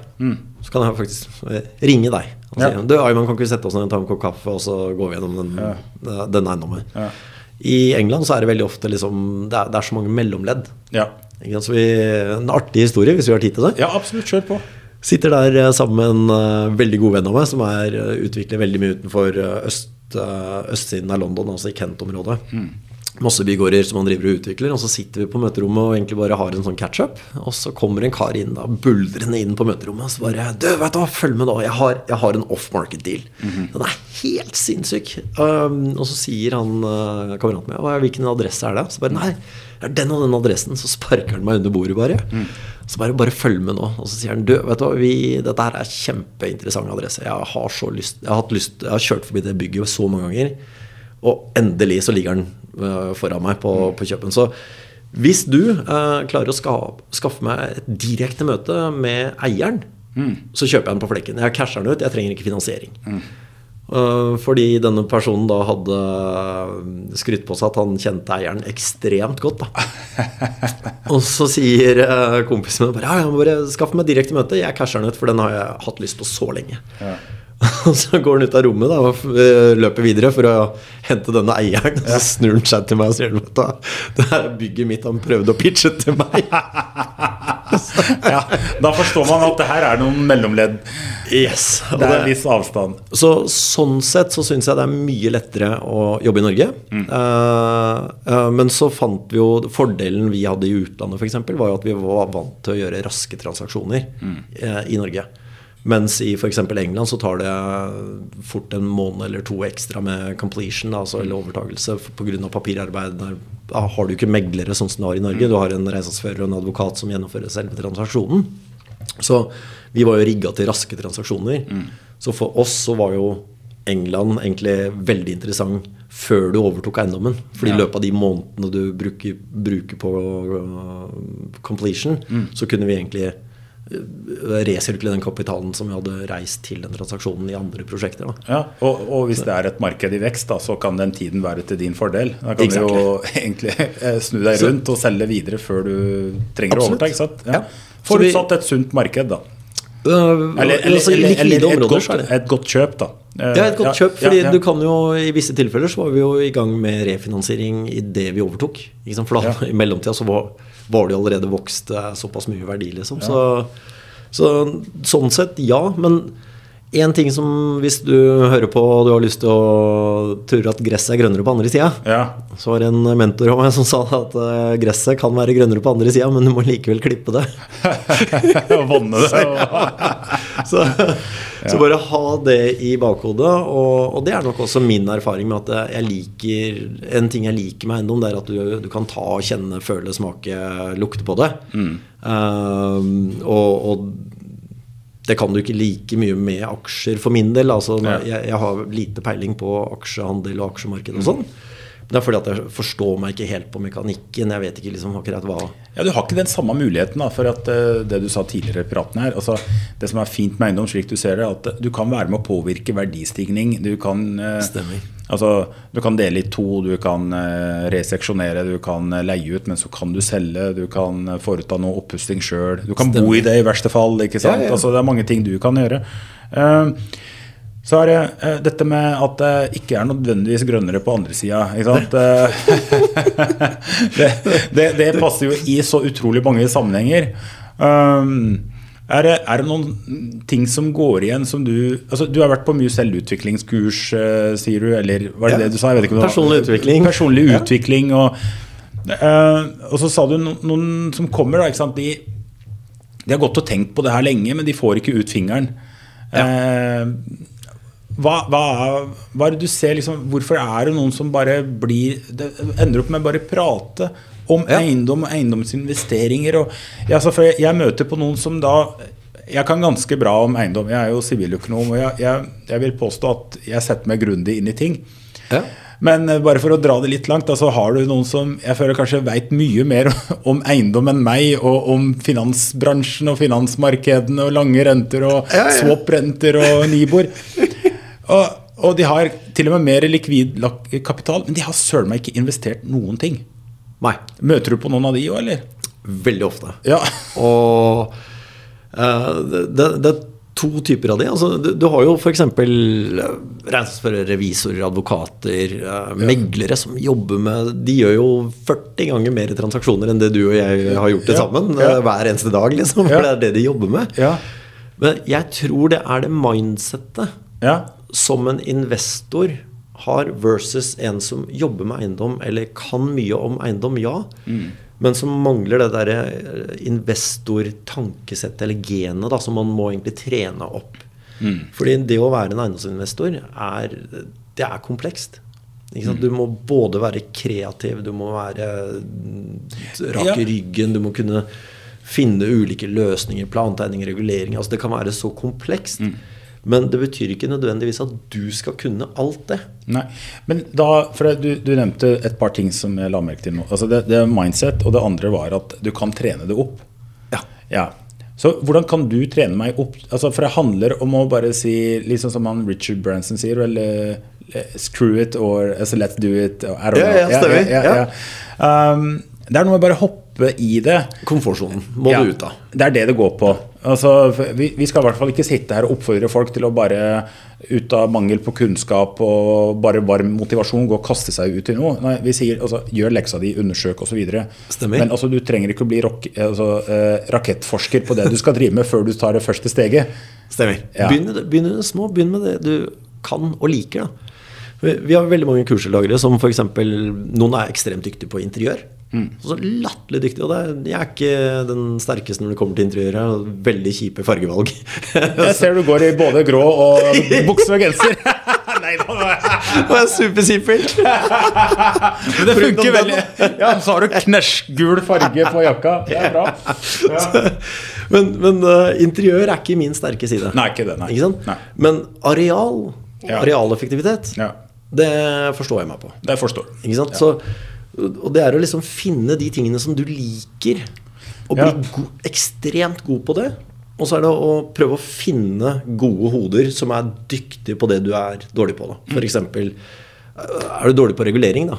så kan jeg faktisk eh, ringe deg. Og si Ja. du, Ayman, kan ikke vi sette oss ned og ta en kopp kaffe, og så går vi gjennom den, ja. den eiendommen. Ja. I England så er det veldig ofte liksom Det er, det er så mange mellomledd. Ja. Så vi, en artig historie, hvis vi har tid til det. ja, absolutt. Kjør på. Sitter der eh, sammen med en uh, veldig god venn av meg, som er uh, utvikler veldig mye utenfor uh, øst, eh, østsiden av London, altså i Kent-området. Masse bygårder som han driver og utvikler. Og så sitter vi på møterommet og egentlig bare har en sånn catch-up. Og så kommer en kar inn da, buldrende inn på møterommet og så bare Du, vet du hva, følg med nå. Jeg har, jeg har en off-market-deal. Den er helt sinnssyk. Um, og så sier han uh, kameraten min hvilken adresse er det? Så bare nei, det er den og den adressen. Så sparker han meg under bordet, bare. Så bare, bare følg med nå. Og så sier han du, vet du hva, vi, dette her er kjempeinteressant adresse. Jeg har så lyst Jeg har, lyst, jeg har kjørt forbi det bygget så mange ganger. Og endelig så ligger den foran meg på, på kjøpen. Så hvis du eh, klarer å ska, skaffe meg et direkte møte med eieren, så kjøper jeg den på flekken. Jeg casher den ut, jeg trenger ikke finansiering. Eh, fordi denne personen da hadde skrytt på seg at han kjente eieren ekstremt godt. [laughs] Og så sier uh, kompisen min bare ja, jeg må bare skaffe meg direkte møte. Jeg casher den ut, for den har jeg hatt lyst på så lenge. [laughs] Og så går han ut av rommet da, og eh, løper videre for å hente denne eieren. Og så snur han seg til meg og sier vet du det er bygget mitt han prøvde å pitche til meg. [laughs] Ja, da forstår man at det her er noen mellomledd. Yes, Det er en viss avstand. Så sånn sett så syns jeg det er mye lettere å jobbe i Norge. Mm. Uh, uh, men så fant vi jo Fordelen vi hadde i utlandet, f.eks., var jo at vi var vant til å gjøre raske transaksjoner eh, i Norge. Mens i f.eks. England så tar det fort en måned eller to ekstra med completion, altså, eller overtakelse, pga. papirarbeid. Der har du ikke meglere sånn som du har i Norge. Du har en regnskapsfører og en advokat som gjennomfører selve transaksjonen. Så vi var jo rigga til raske transaksjoner. Så for oss så var jo England egentlig veldig interessant før du overtok eiendommen. For i løpet av de månedene du bruker, bruker på uh, completion, så kunne vi egentlig uh, resirkulere den kapitalen som vi hadde reist til den transaksjonen i andre prosjekter. Ja, og, og hvis det er et marked i vekst, da, så kan den tiden være til din fordel. Da kan du jo [laughs] egentlig eh, snu deg rundt og selge videre før du trenger å Absolutt. overta. ikke sant? Ja. Vi- Forutsatt et sunt marked, da. Uh, Eller, eller, altså, eller, eller et, godt, et godt kjøp, da. Eh, Det er et godt kjøp, fordi du kan jo i visse tilfeller så var vi jo i gang med refinansiering i det vi overtok. For da, [laughs] i mellomtida så var, var det jo allerede vokst eh, såpass mye verdi, liksom. Så, så sånn sett, ja. Men én ting som hvis du hører på og du har lyst til å tror at gresset er grønnere på andre sida, Ja. så var det en mentor av meg som sa at eh, gresset kan være grønnere på andre sida, men du må likevel klippe det. [laughs] Og vanne det. [laughs] Så, så bare ha det i bakhodet. Og, og det er nok også min erfaring med at jeg liker En ting jeg liker med eiendom, det er at du, du kan ta, kjenne, føle, smake, lukte på det. Um, og, og det kan du ikke like mye med aksjer for min del. Altså, jeg, jeg har lite peiling på aksjehandel og aksjemarked og sånn. Det er fordi at jeg forstår meg ikke helt på mekanikken. Jeg vet ikke liksom akkurat hva Ja, Du har ikke den samme muligheten da, for at uh, det du sa tidligere i praten her. altså Det som er fint med eiendom, slik du ser det, at du kan være med å påvirke verdistigning. Du kan, uh, Stemmer. altså, du kan dele i to, du kan eh, reseksjonere, du kan leie ut, men så kan du selge. Du kan foreta noe oppussing sjøl. Du kan bo i det i verste fall. ikke sant? Ja, ja. Altså, det er mange ting du kan gjøre. Eh, så er det eh, dette med at det ikke er nødvendigvis grønnere på andre sida. Eh, [laughs] det, det, det passer jo i så utrolig mange sammenhenger. Um, er, det, er det noen ting som går igjen som du altså Du har vært på mye selvutviklingskurs, uh, sier du? Eller var det Ja. det du sa? Jeg vet ikke Personlig utvikling. Personlig Ja. utvikling og, uh, og så sa du no, noen som kommer, da. Ikke sant? De, de har gått og tenkt på det her lenge, men de får ikke ut fingeren. Eh, hva, hva, hva er det du ser liksom, Hvorfor er det noen som bare blir det ender opp med bare prate om Ja. eiendom og eiendomsinvesteringer? Og, ja, altså, jeg, jeg møter på noen som da Jeg kan ganske bra om eiendom. Jeg er jo siviløkonom, og jeg, jeg, jeg vil påstå at jeg setter meg grundig inn i ting. Ja. Men eh, bare for å dra det litt langt, så altså har du noen som jeg føler kanskje veit mye mer [laughs] om eiendom enn meg, og om finansbransjen og finansmarkedene og lange renter og swap-renter og Nibor. [laughs] Og, og de har til og med mer likvid kapital, men de har søren meg ikke investert noen ting. Nei. Møter du på noen av de òg, eller? Veldig ofte. Ja. [laughs] Og uh, det, det, to typer av de. Altså, du, du har jo f.eks. regnskapsførere, revisorer, advokater, eh, meglere som jobber med De gjør jo 40 ganger mer transaksjoner enn det du og jeg har gjort til Ja, sammen. ja. eh, Hver eneste dag, liksom. For Ja. det er det de jobber med. Ja. Men jeg tror det er det mindsettet ja. Som en investor har versus en som jobber med eiendom eller kan mye om eiendom, ja. Men som mangler det derre investor-tankesettet eller genet da, som man må egentlig trene opp. Fordi det å være en eiendomsinvestor er, det er komplekst. Sant? Du må både være kreativ, du må være mm, rak i ryggen, du må kunne finne ulike løsninger, plantegning, regulering. Altså det kan være så komplekst. Men det betyr ikke nødvendigvis at du skal kunne alt det. Nei, men da, for du, du nevnte et par ting som jeg la merke til nå. Altså det, det er mindset, og det andre var at du kan trene det opp. Ja. Ja. Så hvordan kan du trene meg opp? Altså, for det handler om å bare si, liksom som han Richard Branson sier, vel eh, Screw it or altså, let's do it. or ja, don't Ja, know. ja, ja, Ja. Um, det er noe med bare hoppe i det. Komfortsonen må Ja, du ut av. Det er det det går på. Altså, vi, vi skal i hvert fall ikke sitte her og oppfordre folk til å bare ut av mangel på kunnskap og bare varm motivasjon gå og kaste seg ut i noe. Nei, vi sier altså, gjør leksa di, undersøk osv. Men altså, du trenger ikke å bli rock, altså, eh, rakettforsker på det du skal drive med før du tar det første steget. Stemmer. Ja. Begynn, med det- begynn med det små. Begynn med det du kan og liker. Da. Vi vi har veldig mange kurslagere som f.eks. Noen er ekstremt dyktige på interiør. Mm. Så latterlig dyktig. Og det er, jeg er ikke den sterkeste når det kommer til interiøret. Veldig kjipe fargevalg. [laughs] Jeg ser du går i både grå og [laughs] bukse og genser. [laughs] Nei da. Og jeg er supersimpelt. Men det funker veldig. Ja, så har du knæsjgul farge på jakka. Det er bra. Ja. Men, men uh, interiør er ikke min sterke side. Nei, ikke det. Nei. Ikke sant? Nei. Men areal, Ja. arealeffektivitet, Ja, det forstår jeg meg på. det forstår. Ikke sant? Så, og det er å liksom finne de tingene som du liker, og bli Ja. go ekstremt god på det. Og så er det å prøve å finne gode hoder som er dyktige på det du er dårlig på. Da. Mm. For eksempel, er du dårlig på regulering, da?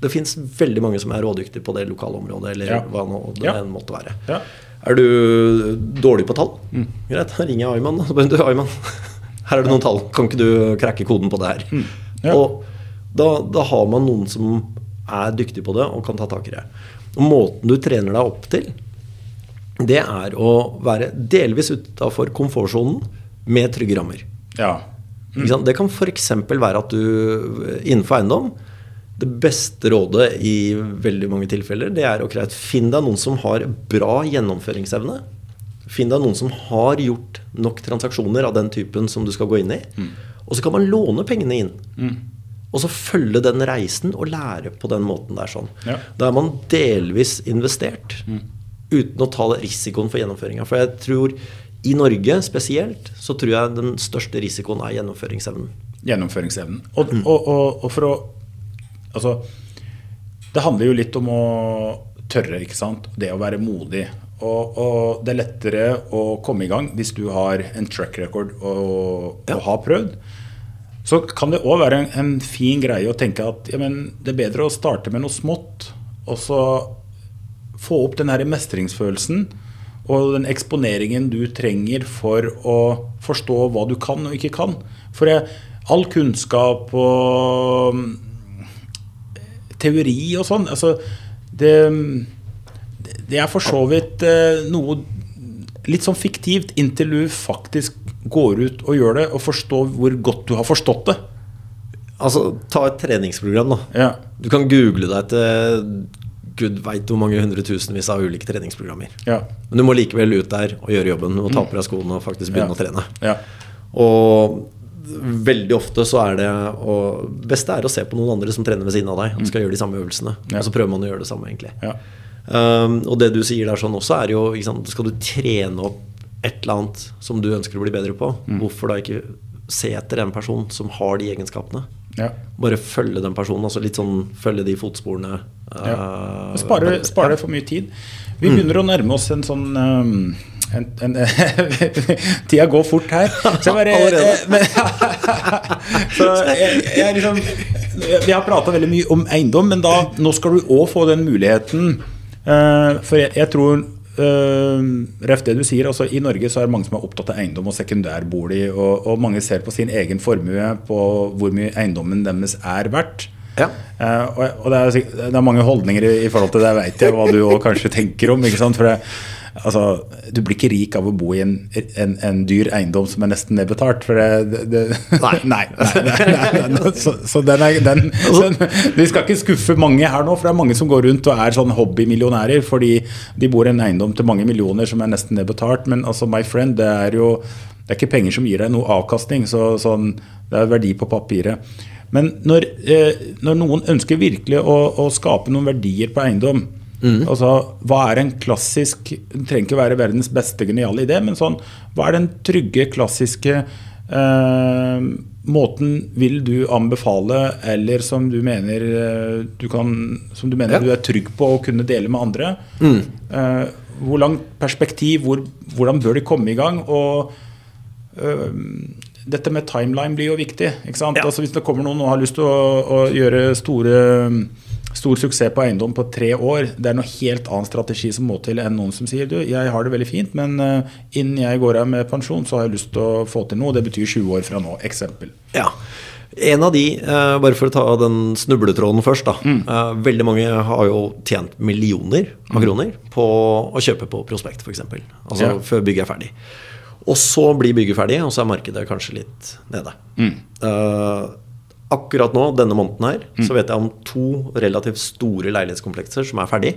Det fins veldig mange som er rådyktige på det lokale området, eller Ja. hva nå det Ja. enn måtte være. Ja. Er du dårlig på tall? Mm. Greit, da ringer jeg Ayman. da. [laughs] Du, Ayman, [laughs] her er det noen tall. Kan ikke du krakke koden på det her? Mm. Ja. Og da, da har man noen som er dyktig på det og kan ta tak i det. Og måten du trener deg opp til, det er å være delvis utafor komfortsonen med trygge rammer. Ja. Ikke sant? Det kan f.eks. være at du innenfor eiendom Det beste rådet i veldig mange tilfeller Det er å greit, finn deg noen som har bra gjennomføringsevne. Finn deg noen som har gjort nok transaksjoner av den typen som du skal gå inn i. Og så kan man låne pengene inn. Og så følge den reisen og lære på den måten der. sånn. Ja. Da er man delvis investert uten å ta risikoen for gjennomføringa. For jeg tror i Norge spesielt så tror jeg den største risikoen er gjennomføringsevnen. Gjennomføringsevnen. Og, og, og, og for å Altså, det handler jo litt om å tørre, ikke sant. Det å være modig. Og, og det er lettere å komme i gang hvis du har en track record og, Ja. har prøvd. Så kan det òg være en, en fin greie å tenke at ja, det er bedre å starte med noe smått, og så få opp den her mestringsfølelsen og den eksponeringen du trenger for å forstå hva du kan og ikke kan. For jeg, all kunnskap og mm, teori og sånn, altså det, det er for så vidt eh, noe litt sånn fiktivt inntil du faktisk går ut og gjør det, og forstår hvor godt du har forstått det. Altså, ta et treningsprogram, da. Ja. Du kan google deg til gud veit hvor mange hundretusenvis av ulike treningsprogrammer. Ja. Men du må likevel ut der og gjøre jobben. Må ta på deg skoene og faktisk begynne Ja. å trene. Ja. Og veldig ofte så er det og beste er å se på noen andre som trener ved siden av deg og skal gjøre de samme øvelsene. Mm. Og så prøver man å gjøre det samme, egentlig. Ja. Um, og det du sier der sånn også, er jo sant, Skal du trene opp et eller annet som du ønsker å bli bedre på, Mm. hvorfor da ikke se etter en person som har de egenskapene? Ja. Bare følge den personen. Altså litt sånn følge de fotsporene. Ja. uh, Spare, spare for mye tid. Vi begynner å nærme oss en sånn um, en, en, [laughs] Tida går fort her. Så jeg bare, eh, men, [laughs] så jeg, jeg liksom, vi har prata veldig mye om eiendom, men da, nå skal du òg få den muligheten. eh, for jeg, jeg tror Ref det du sier, altså I Norge så er det mange som er opptatt av eiendom og sekundærbolig. Og, og mange ser på sin egen formue, på hvor mye eiendommen deres er verdt. Ja. Uh, og, og det, er, det er mange holdninger i, i forhold til det, veit jeg hva du kanskje tenker om. ikke sant? For det, altså, Du blir ikke rik av å bo i en, en, en dyr eiendom som er nesten nedbetalt. For det, det, det [laughs] Nei. nei, nei, nei. Så, så den er, den, den, Vi skal ikke skuffe mange her nå, for det er mange som går rundt og er sånn hobbymillionærer fordi de bor i en eiendom til mange millioner som er nesten nedbetalt. Men altså, my friend, det er jo det er ikke penger som gir deg noe avkastning. Så, sånn, det er verdi på papiret. Men når, eh, når noen ønsker virkelig å, å skape noen verdier på eiendom altså, Hva er en klassisk Det trenger ikke være verdens beste geniale idé, men sånn, hva er den trygge, klassiske eh, måten vil du anbefale, eller som du mener eh, du kan Som du mener Ja. du er trygg på å kunne dele med andre? Eh, hvor langt perspektiv, hvor, hvordan bør de komme i gang? Og øh, dette med timeline blir jo viktig. Ja. Altså Hvis det kommer noen og har lyst til å, å gjøre store, stor suksess på eiendom på tre år, det er noe helt annen strategi som må til enn noen som sier du, jeg har det veldig fint, men øh, innen jeg går av med pensjon, så har jeg lyst til å få til noe. Det betyr 20 år fra nå. Eksempel. Ja. En av de, eh, bare for å ta den snubletråden først da. Mm. veldig mange har jo tjent millioner av kroner på å kjøpe på prospekt, f.eks. Altså Ja. før bygget er ferdig. Og så blir bygget ferdig, og så er markedet kanskje litt nede. Eh, akkurat nå, denne måneden her, så vet jeg om to relativt store leilighetskomplekser som er ferdig,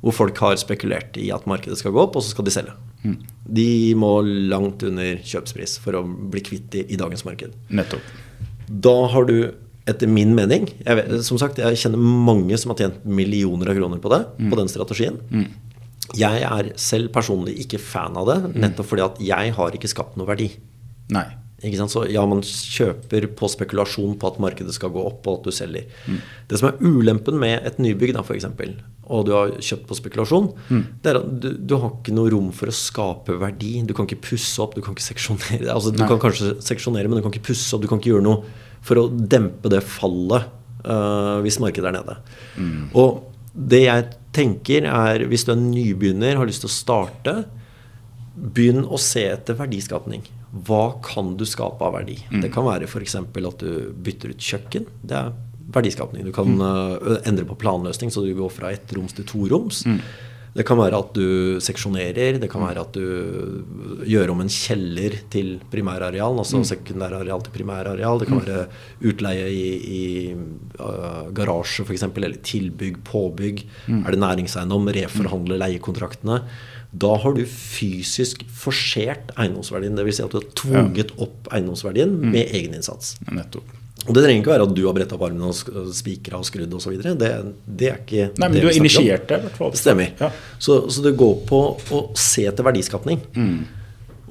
hvor folk har spekulert i at markedet skal gå opp, og så skal de selge. De må langt under kjøpspris for å bli kvitt de i dagens marked. Nettopp. Da har du, etter min mening vet, Som sagt, jeg kjenner mange som har tjent millioner av kroner på det, på den strategien. Jeg er selv personlig ikke fan av det, nettopp fordi at jeg har ikke skapt noe verdi. Nei. Så ja, man kjøper på spekulasjon på at markedet skal gå opp, og at du selger. Det som er ulempen med et nybygg, da, f.eks., og du har kjøpt på spekulasjon, det er at du, du har ikke noe rom for å skape verdi. Du kan ikke pusse opp, du kan ikke seksjonere. Altså, du Nei. kan kanskje seksjonere, men du kan ikke pusse opp, du kan ikke gjøre noe for å dempe det fallet uh, hvis markedet er nede. Og det jeg tenker er, hvis du er nybegynner, har lyst til å starte, Begynn å se etter verdiskapning. Hva kan du skape av verdi? Det kan være f.eks. at du bytter ut kjøkken. Det er verdiskapning. Du kan uh, endre på planløsning, så du går fra ett roms til to roms. Det kan være at du seksjonerer. Det kan være at du gjør om en kjeller til primærareal, altså sekundærareal til primærareal. Det kan være utleie i, i uh, garasje f.eks., eller tilbygg, påbygg. Er det næringseiendom, reforhandle leiekontraktene. Da har du fysisk forsert eiendomsverdien. Dvs. Si at du har tvunget opp eiendomsverdien med egeninnsats. Nettopp. Og det trenger ikke være at du har bretta opp armene og spikra og skrudd osv. Det, det er ikke Nei, men det du har initiert det, i hvert fall. Stemmer. Ja. Så, så det går på å se etter verdiskapning.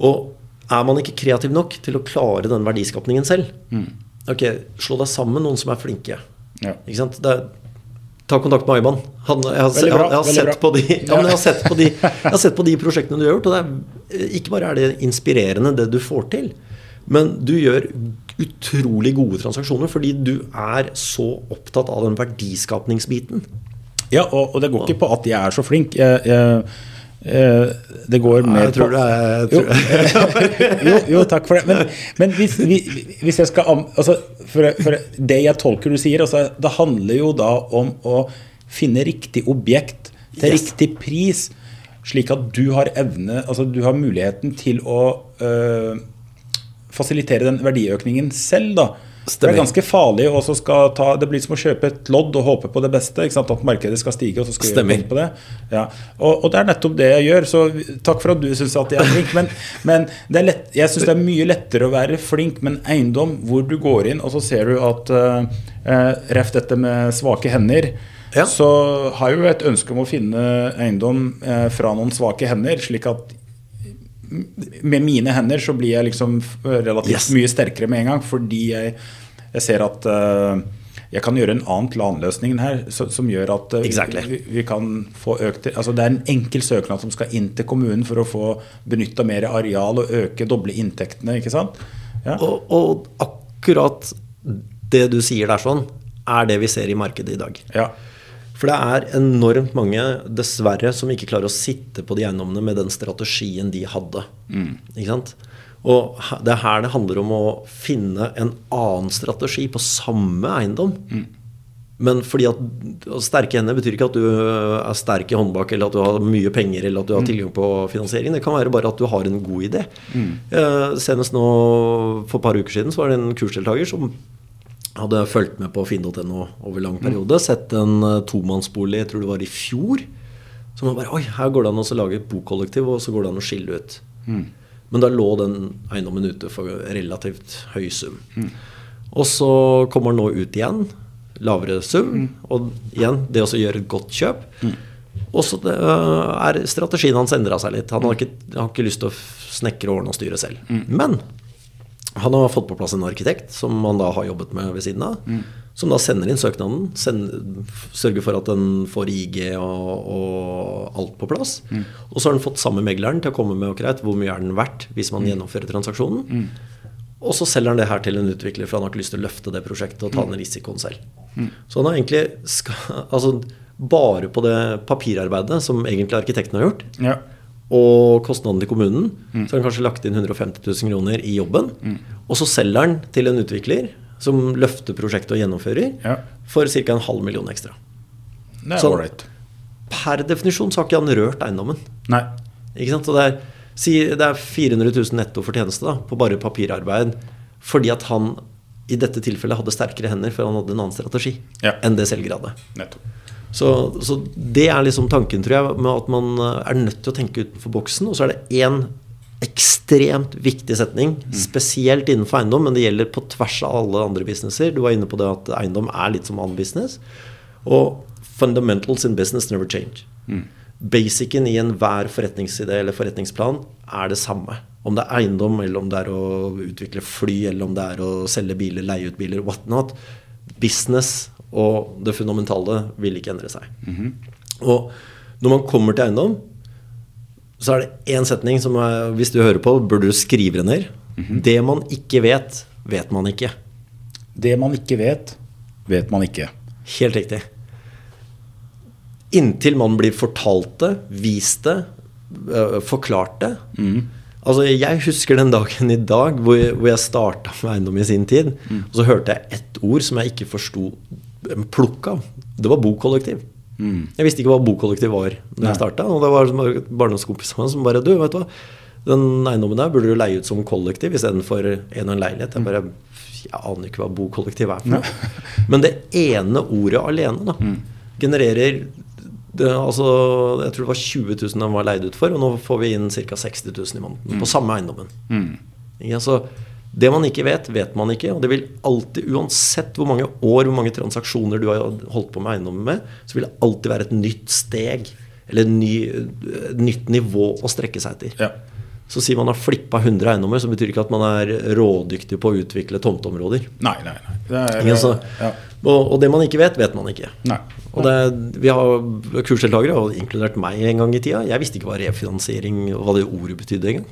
Og er man ikke kreativ nok til å klare den verdiskapningen selv, ok, slå deg sammen med noen som er flinke. Ja. Ikke sant? Det er, ta kontakt med Aiban. Han, jeg, har, bra, jeg, har sett på de, [laughs] ja, jeg, har sett på de, jeg har sett på de prosjektene du har gjort, og det er, ikke bare er det inspirerende det du får til, men du gjør utrolig gode transaksjoner fordi du er så opptatt av den verdiskapningsbiten. Ja, og, og det går ikke på at jeg er så flink. Jeg, jeg, eh, det går mer Jeg tror det er tror, [laughs] jo, jo, takk for det. Men, men hvis, vi- hvis jeg skal altså, for, for Det jeg tolker du sier, altså, det handler jo da om å finne riktig objekt til Yes. riktig pris, slik at du har evne Altså du har muligheten til å øh, fasilitere den verdiøkningen selv, da. For Det er ganske farlig også skal ta Det blir som å kjøpe et lodd og håpe på det beste. At markedet skal stige, og så skal vi Stemmer. lodd på det. Ja. Og, og det er nettopp det jeg gjør. Så takk for at du syns at jeg er flink. Men, men det er lett, jeg syns det er mye lettere å være flink med en eiendom hvor du går inn, og så ser du at uh, Ref dette med svake hender. Ja. Så har jeg jo et ønske om å finne eiendom eh, fra noen svake hender, slik at med mine hender så blir jeg liksom relativt Yes. mye sterkere med en gang, fordi jeg, jeg ser at uh, jeg kan gjøre en annen planløsning her så, som gjør at uh, Exactly. vi, vi kan få økt altså Det er en enkel søknad som skal inn til kommunen for å få benytta mer areal og øke, doble inntektene. ikke sant? Ja. Og, og akkurat det du sier der sånn, er det vi ser i markedet i dag. ja. For det er enormt mange, dessverre, som ikke klarer å sitte på de eiendommene med den strategien de hadde. Ikke sant? Og det er her det handler om å finne en annen strategi på samme eiendom. Men fordi at sterke hender betyr ikke at du er sterk i håndbak, eller at du har mye penger, eller at du har tilgang på finansiering. Det kan være bare at du har en god idé. Eh, senest nå for et par uker siden så var det en kursdeltaker som hadde fulgt med på finn.no over lang periode. Sett en eh, tomannsbolig, jeg tror det var i fjor. Som var bare Oi, her går det an å lage et bokollektiv, og så går det an å skille ut. Men da lå den eiendommen ute for relativt høy sum. Og så kommer den nå ut igjen. Lavere sum. Og igjen, det å gjøre et godt kjøp. Og så øh, er strategien hans endra seg litt. Han har ikke, har ikke lyst til å snekre, ordne og styre selv. Men Han har fått på plass en arkitekt som han da har jobbet med ved siden av. Som da sender inn søknaden, sender, sørger for at den får IG og, og alt på plass. Og så har han fått samme megleren til å komme med og greit, hvor mye er den verdt hvis man gjennomfører transaksjonen. Og så selger han det her til en utvikler, for han har ikke lyst til å løfte det prosjektet og ta den risikoen selv. Så han har egentlig skal, altså, bare på det papirarbeidet som egentlig arkitekten har gjort, Ja. Og kostnaden til kommunen, så har han kanskje lagt inn 150 000 kroner i jobben. Og så selger han til en utvikler som løfter prosjektet og gjennomfører, Ja. for ca. en halv million ekstra. Det er Så- ålreit. Per definisjon så har ikke han rørt eiendommen. Nei. Ikke sant? Så det er, si, det er 400 000 netto fortjeneste da, på bare papirarbeid. Fordi at han i dette tilfellet hadde sterkere hender, for han hadde en annen strategi Ja. enn det selger hadde. Nettopp. Så, så det er liksom tanken, tror jeg, med at man eh, er nødt til å tenke utenfor boksen. Og så er det én ekstremt viktig setning, spesielt innenfor eiendom, men det gjelder på tvers av alle andre businesser. Du var inne på det at eiendom er litt som annen business. Og fundamentals in business never change. Basicen i enhver forretningsidé eller forretningsplan er det samme. Om det er eiendom, eller om det er å utvikle fly, eller om det er å selge biler, leie ut biler, whatnot. Business og det fundamentale vil ikke endre seg. Og når man kommer til eiendom, så er det én setning som er, hvis du hører på, burde du skrive det ned. Det man ikke vet, vet man ikke. Det man ikke vet, vet man ikke. Helt riktig. Inntil man blir fortalt det, vist det, øh, forklart det. Altså, Jeg husker den dagen i dag hvor, hvor jeg starta med eiendom i sin tid. Og så hørte jeg ett ord som jeg ikke forsto plukk av. Det var bokollektiv. Jeg visste ikke hva bokollektiv var da jeg starta. Og det var barndomskompisene som bare Du, vet du hva. Den eiendommen der burde du leie ut som kollektiv istedenfor en og en leilighet. Jeg bare Jeg aner ikke hva bokollektiv er for noe. [laughs] Men det ene ordet alene da, genererer det, altså, Jeg tror det var 20 000 den var leid ut for, og nå får vi inn ca. 60 000 i måneden på samme eiendommen. Ikke? Så det man ikke vet, vet man ikke. Og det vil alltid, uansett hvor mange år, hvor mange transaksjoner du har holdt på med eiendommen med, så vil det alltid være et nytt steg eller et ny, nytt nivå å strekke seg etter. Ja. Så sier man har flippa 100 eiendommer, så betyr ikke at man er rådyktig på å utvikle tomteområder. Nei, nei, nei. Det er, Ikke? Så, ja. og, og det man ikke vet, vet man ikke. Nei. Og det, vi har kursdeltakere, og inkludert meg en gang i tida. Jeg visste ikke hva refinansiering hva det ordet betydde engang.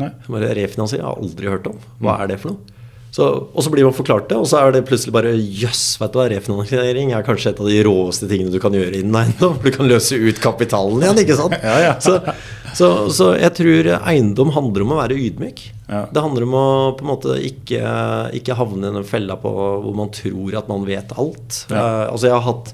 Nei. Bare refinansiering har jeg aldri hørt om. Hva er det for noe? Så, og så blir man forklart det, og så er det plutselig bare jøss, vet du hva, refinansiering er kanskje et av de råeste tingene du kan gjøre innen eiendom. Du kan løse ut kapitalen igjen, ikke sant? [laughs] Ja, ja. Så, så, så jeg tror eiendom handler om å være ydmyk. Ja. Det handler om å på en måte ikke, ikke havne i den fella på hvor man tror at man vet alt. Eh, altså jeg har hatt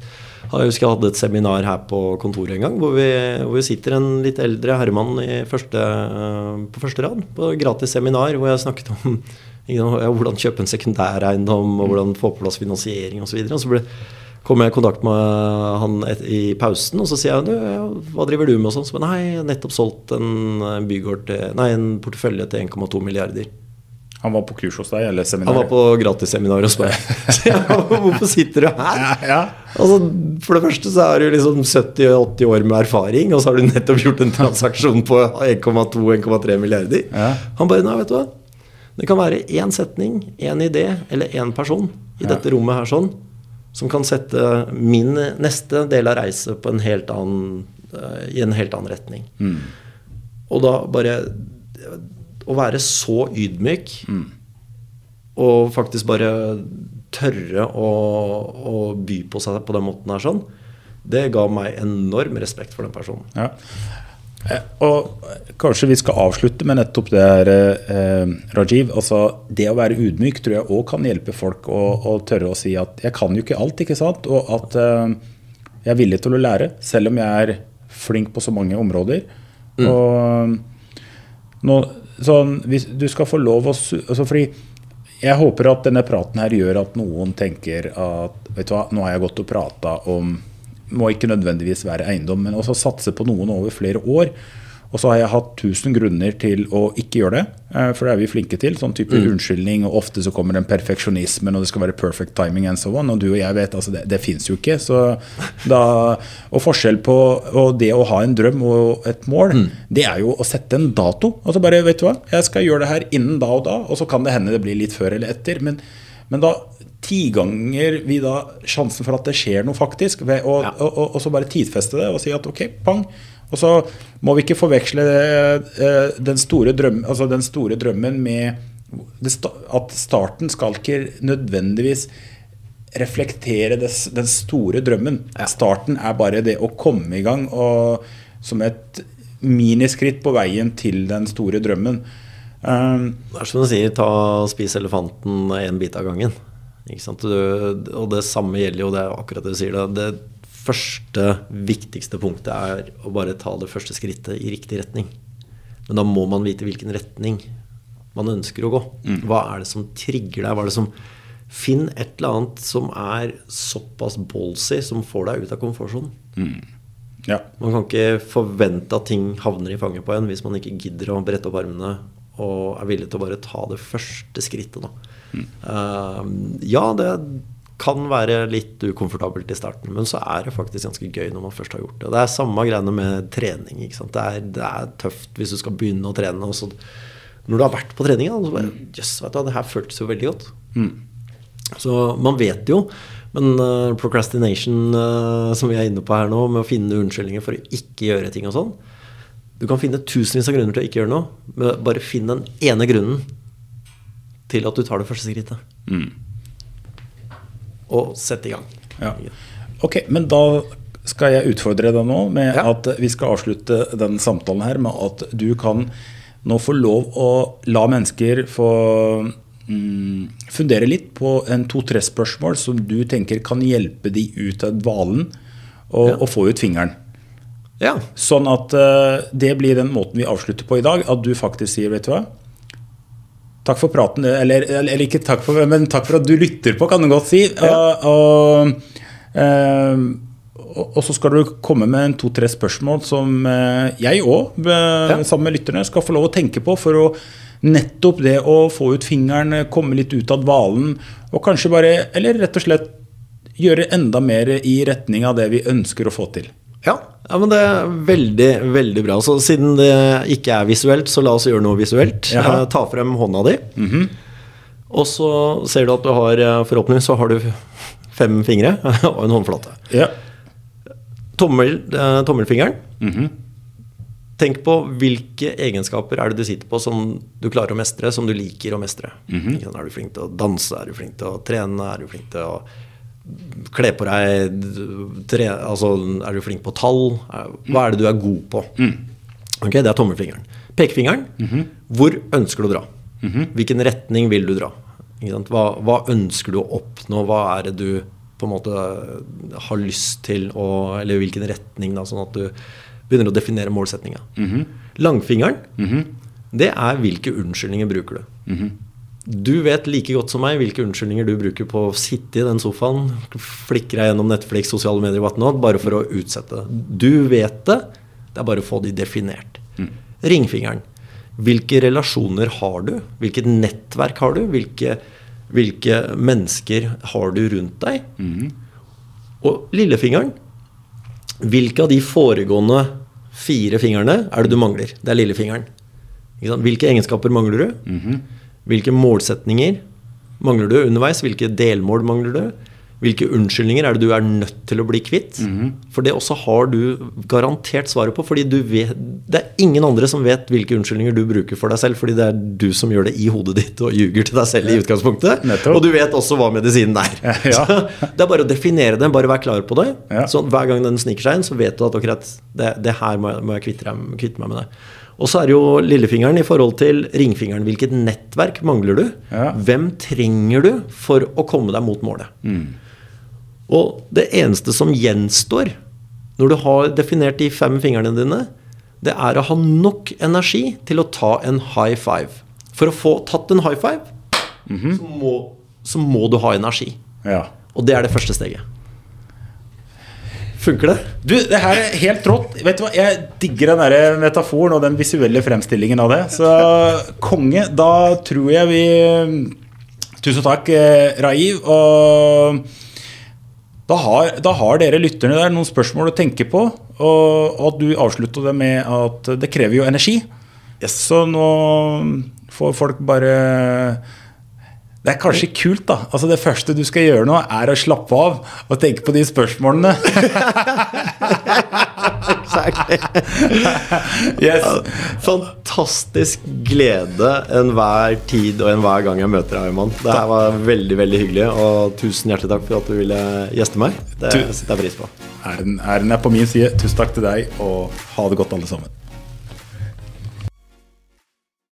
jeg husker jeg hadde et seminar her på kontoret en gang hvor vi, hvor vi sitter en litt eldre herremann første, eh, på første rad på gratis seminar hvor jeg snakket om [laughs] ja, hvordan kjøpe en sekundæreiendom og hvordan få på plass finansiering osv. Så og så ble, kom jeg i kontakt med han et, i pausen, og så sier jeg ja, hva driver du med? og sånn. Så, nei, jeg har nettopp solgt en, en bygård nei, en portefølje til 1,2 milliarder. Han var på kurs hos deg, eller Han var på gratisseminar hos meg. [laughs] Så jeg, Hvorfor sitter du her? Ja, ja. Altså, for det første så er du liksom 70-80 år med erfaring, og så har du nettopp gjort en transaksjon på 1,2-1,3 milliarder. Ja. Han bare Nei, vet du hva. Det kan være én setning, én idé eller én person i dette rommet her sånn som kan sette min neste del av reise på en helt annen, eh, i en helt annen retning. Mm. Og da bare Å være så ydmyk Mm. og faktisk bare tørre å, å by på seg på den måten her sånn, det ga meg enorm respekt for den personen. Ja. Eh, Og kanskje vi skal avslutte med nettopp det her, eh, Rajiv. Altså, det å være ydmyk tror jeg òg kan hjelpe folk å, å tørre å si at jeg kan jo ikke alt, ikke sant? Og at eh, jeg er villig til å lære, selv om jeg er flink på så mange områder. Og nå, sånn, hvis du skal få lov å altså fordi jeg håper at denne praten her gjør at noen tenker at vet du hva, nå har jeg gått og prata om må ikke nødvendigvis være eiendom, men også satse på noen over flere år. Og så har jeg hatt 1000 grunner til å ikke gjøre det, eh, for det er vi flinke til. Sånn type unnskyldning, og ofte så kommer den perfeksjonismen, og det skal være perfect timing and so on. Og du og jeg vet, altså det, det fins jo ikke. Så da, og forskjell på og det å ha en drøm og et mål, det er jo å sette en dato. Altså bare, vet du hva, jeg skal gjøre det her innen da og da, og så kan det hende det blir litt før eller etter. Men, men da tiganger vi da sjansen for at det skjer noe faktisk, å, Ja. og, og, og så bare tidfeste det og si at ok, pang. Og så må vi ikke forveksle eh, den, store drømmen, altså den store drømmen med at starten skal ikke nødvendigvis reflektere den store drømmen. Starten er bare det å komme i gang og, som et miniskritt på veien til den store drømmen. Um, Det er som du sier, ta spis elefanten én bit av gangen. Du, og det samme gjelder jo, det akkurat det du sier. Det, Det første, viktigste punktet er å bare ta det første skrittet i riktig retning. Men da må man vite hvilken retning man ønsker å gå. Hva er det som trigger deg? Hva er det som Finn et eller annet som er såpass ballsy, som får deg ut av komfortsonen. ja. Man kan ikke forvente at ting havner i fanget på en hvis man ikke gidder å brette opp armene og er villig til å bare ta det første skrittet. Da. Eh, ja, det kan være litt ukomfortabelt i starten, men så er det faktisk ganske gøy når man først har gjort det. Det er samme greiene med trening. Det, er, det er tøft hvis du skal begynne å trene. Og så, når du har vært på trening, så bare Jøss, vet du det her føltes jo veldig godt. Så man vet jo. Men uh, procrastination, uh, som vi er inne på her nå, med å finne unnskyldninger for å ikke gjøre ting og sånn Du kan finne tusenvis av grunner til å ikke gjøre noe, men bare finn den ene grunnen til at du tar det første skrittet. Og sette i gang. Ja. Ok, men da skal jeg utfordre deg nå med Ja. at vi skal avslutte den samtalen her med at du kan nå få lov å la mennesker få mm, fundere litt på en to-tre spørsmål som du tenker kan hjelpe de ut av dvalen og, Ja. og få ut fingeren. Ja. Sånn at uh, det blir den måten vi avslutter på i dag. At du faktisk sier, vet du hva Takk for praten, eller, eller, ikke takk for men takk for at du lytter på, kan du godt si. Og, og, eh, og, og så skal du komme med en to-tre spørsmål som eh, jeg òg, sammen med lytterne, skal få lov å tenke på for å nettopp det å få ut fingeren, komme litt ut av dvalen, og kanskje bare, eller rett og slett gjøre enda mer i retning av det vi ønsker å få til. Ja, ja, men det er veldig, veldig bra. Så siden det ikke er visuelt, så la oss gjøre noe visuelt. Jaha. Eh, Ta frem hånda di. Og så ser du at du har eh, Forhåpentligvis så har du fem fingre [laughs] og en håndflate. Ja. Tommel, eh, tommelfingeren. Tenk på hvilke egenskaper er det du sitter på som du klarer å mestre, som du liker å mestre. Mm -hmm. Er du flink til å danse, er du flink til å trene, er du flink til å kle på deg, tre, altså, er du flink på tall? Hva er det du er god på? Ok, Det er tommelfingeren. Pekefingeren. Hvor ønsker du å dra? Hvilken retning vil du dra? Hva, hva ønsker du å oppnå? Hva er det du på en måte har lyst til å Eller hvilken retning, da, sånn at du begynner å definere målsettinga. Langfingeren, det er hvilke unnskyldninger bruker du. Du vet like godt som meg hvilke unnskyldninger du bruker på å sitte i den sofaen, flikke deg gjennom Netflix, sosiale medier whatnot, bare for å utsette det. Du vet det, det er bare å få de definert. Ringfingeren. Hvilke relasjoner har du? Hvilket nettverk har du? Hvilke, hvilke mennesker har du rundt deg? Og lillefingeren. Hvilke av de foregående fire fingrene er det du mangler? Det er lillefingeren. Hvilke egenskaper mangler du? Hvilke målsetninger mangler du underveis? Hvilke delmål mangler du? Hvilke unnskyldninger er det du er nødt til å bli kvitt? For det også har du garantert svaret på. fordi du vet, Det er ingen andre som vet hvilke unnskyldninger du bruker for deg selv, fordi det er du som gjør det i hodet ditt og ljuger til deg selv i utgangspunktet. Nettopp. Og du vet også hva medisinen er. Ja. [laughs] Det er bare å definere det, bare være klar på det. Ja. Så hver gang den sniker seg inn, så vet du at akkurat det, det her må jeg, må jeg kvitte, kvitte meg med det. Og så er det jo lillefingeren i forhold til ringfingeren. Hvilket nettverk mangler du? Ja. Hvem trenger du for å komme deg mot målet? Og det eneste som gjenstår når du har definert de fem fingrene dine, det er å ha nok energi til å ta en high five. For å få tatt en high five, så, må, så må du ha energi. ja. Og det er det første steget. Funker det? Du, det her er helt rått. Vet du hva, Jeg digger den der metaforen og den visuelle fremstillingen av det. Så konge, da tror jeg vi Tusen takk, eh, Raiv. Og da har, da har dere lytterne der noen spørsmål å tenke på. Og at du avslutta det med at det krever jo energi. Så nå får folk bare Det er kanskje kult, da. Altså Det første du skal gjøre nå, er å slappe av og tenke på de spørsmålene. yes. Fantastisk glede enhver tid og enhver gang jeg møter deg, Herman. Det her var veldig veldig hyggelig, og tusen hjertelig takk for at du ville gjeste meg. Det setter jeg pris på. Æren er på min side. Tusen takk til deg, og ha det godt, alle sammen.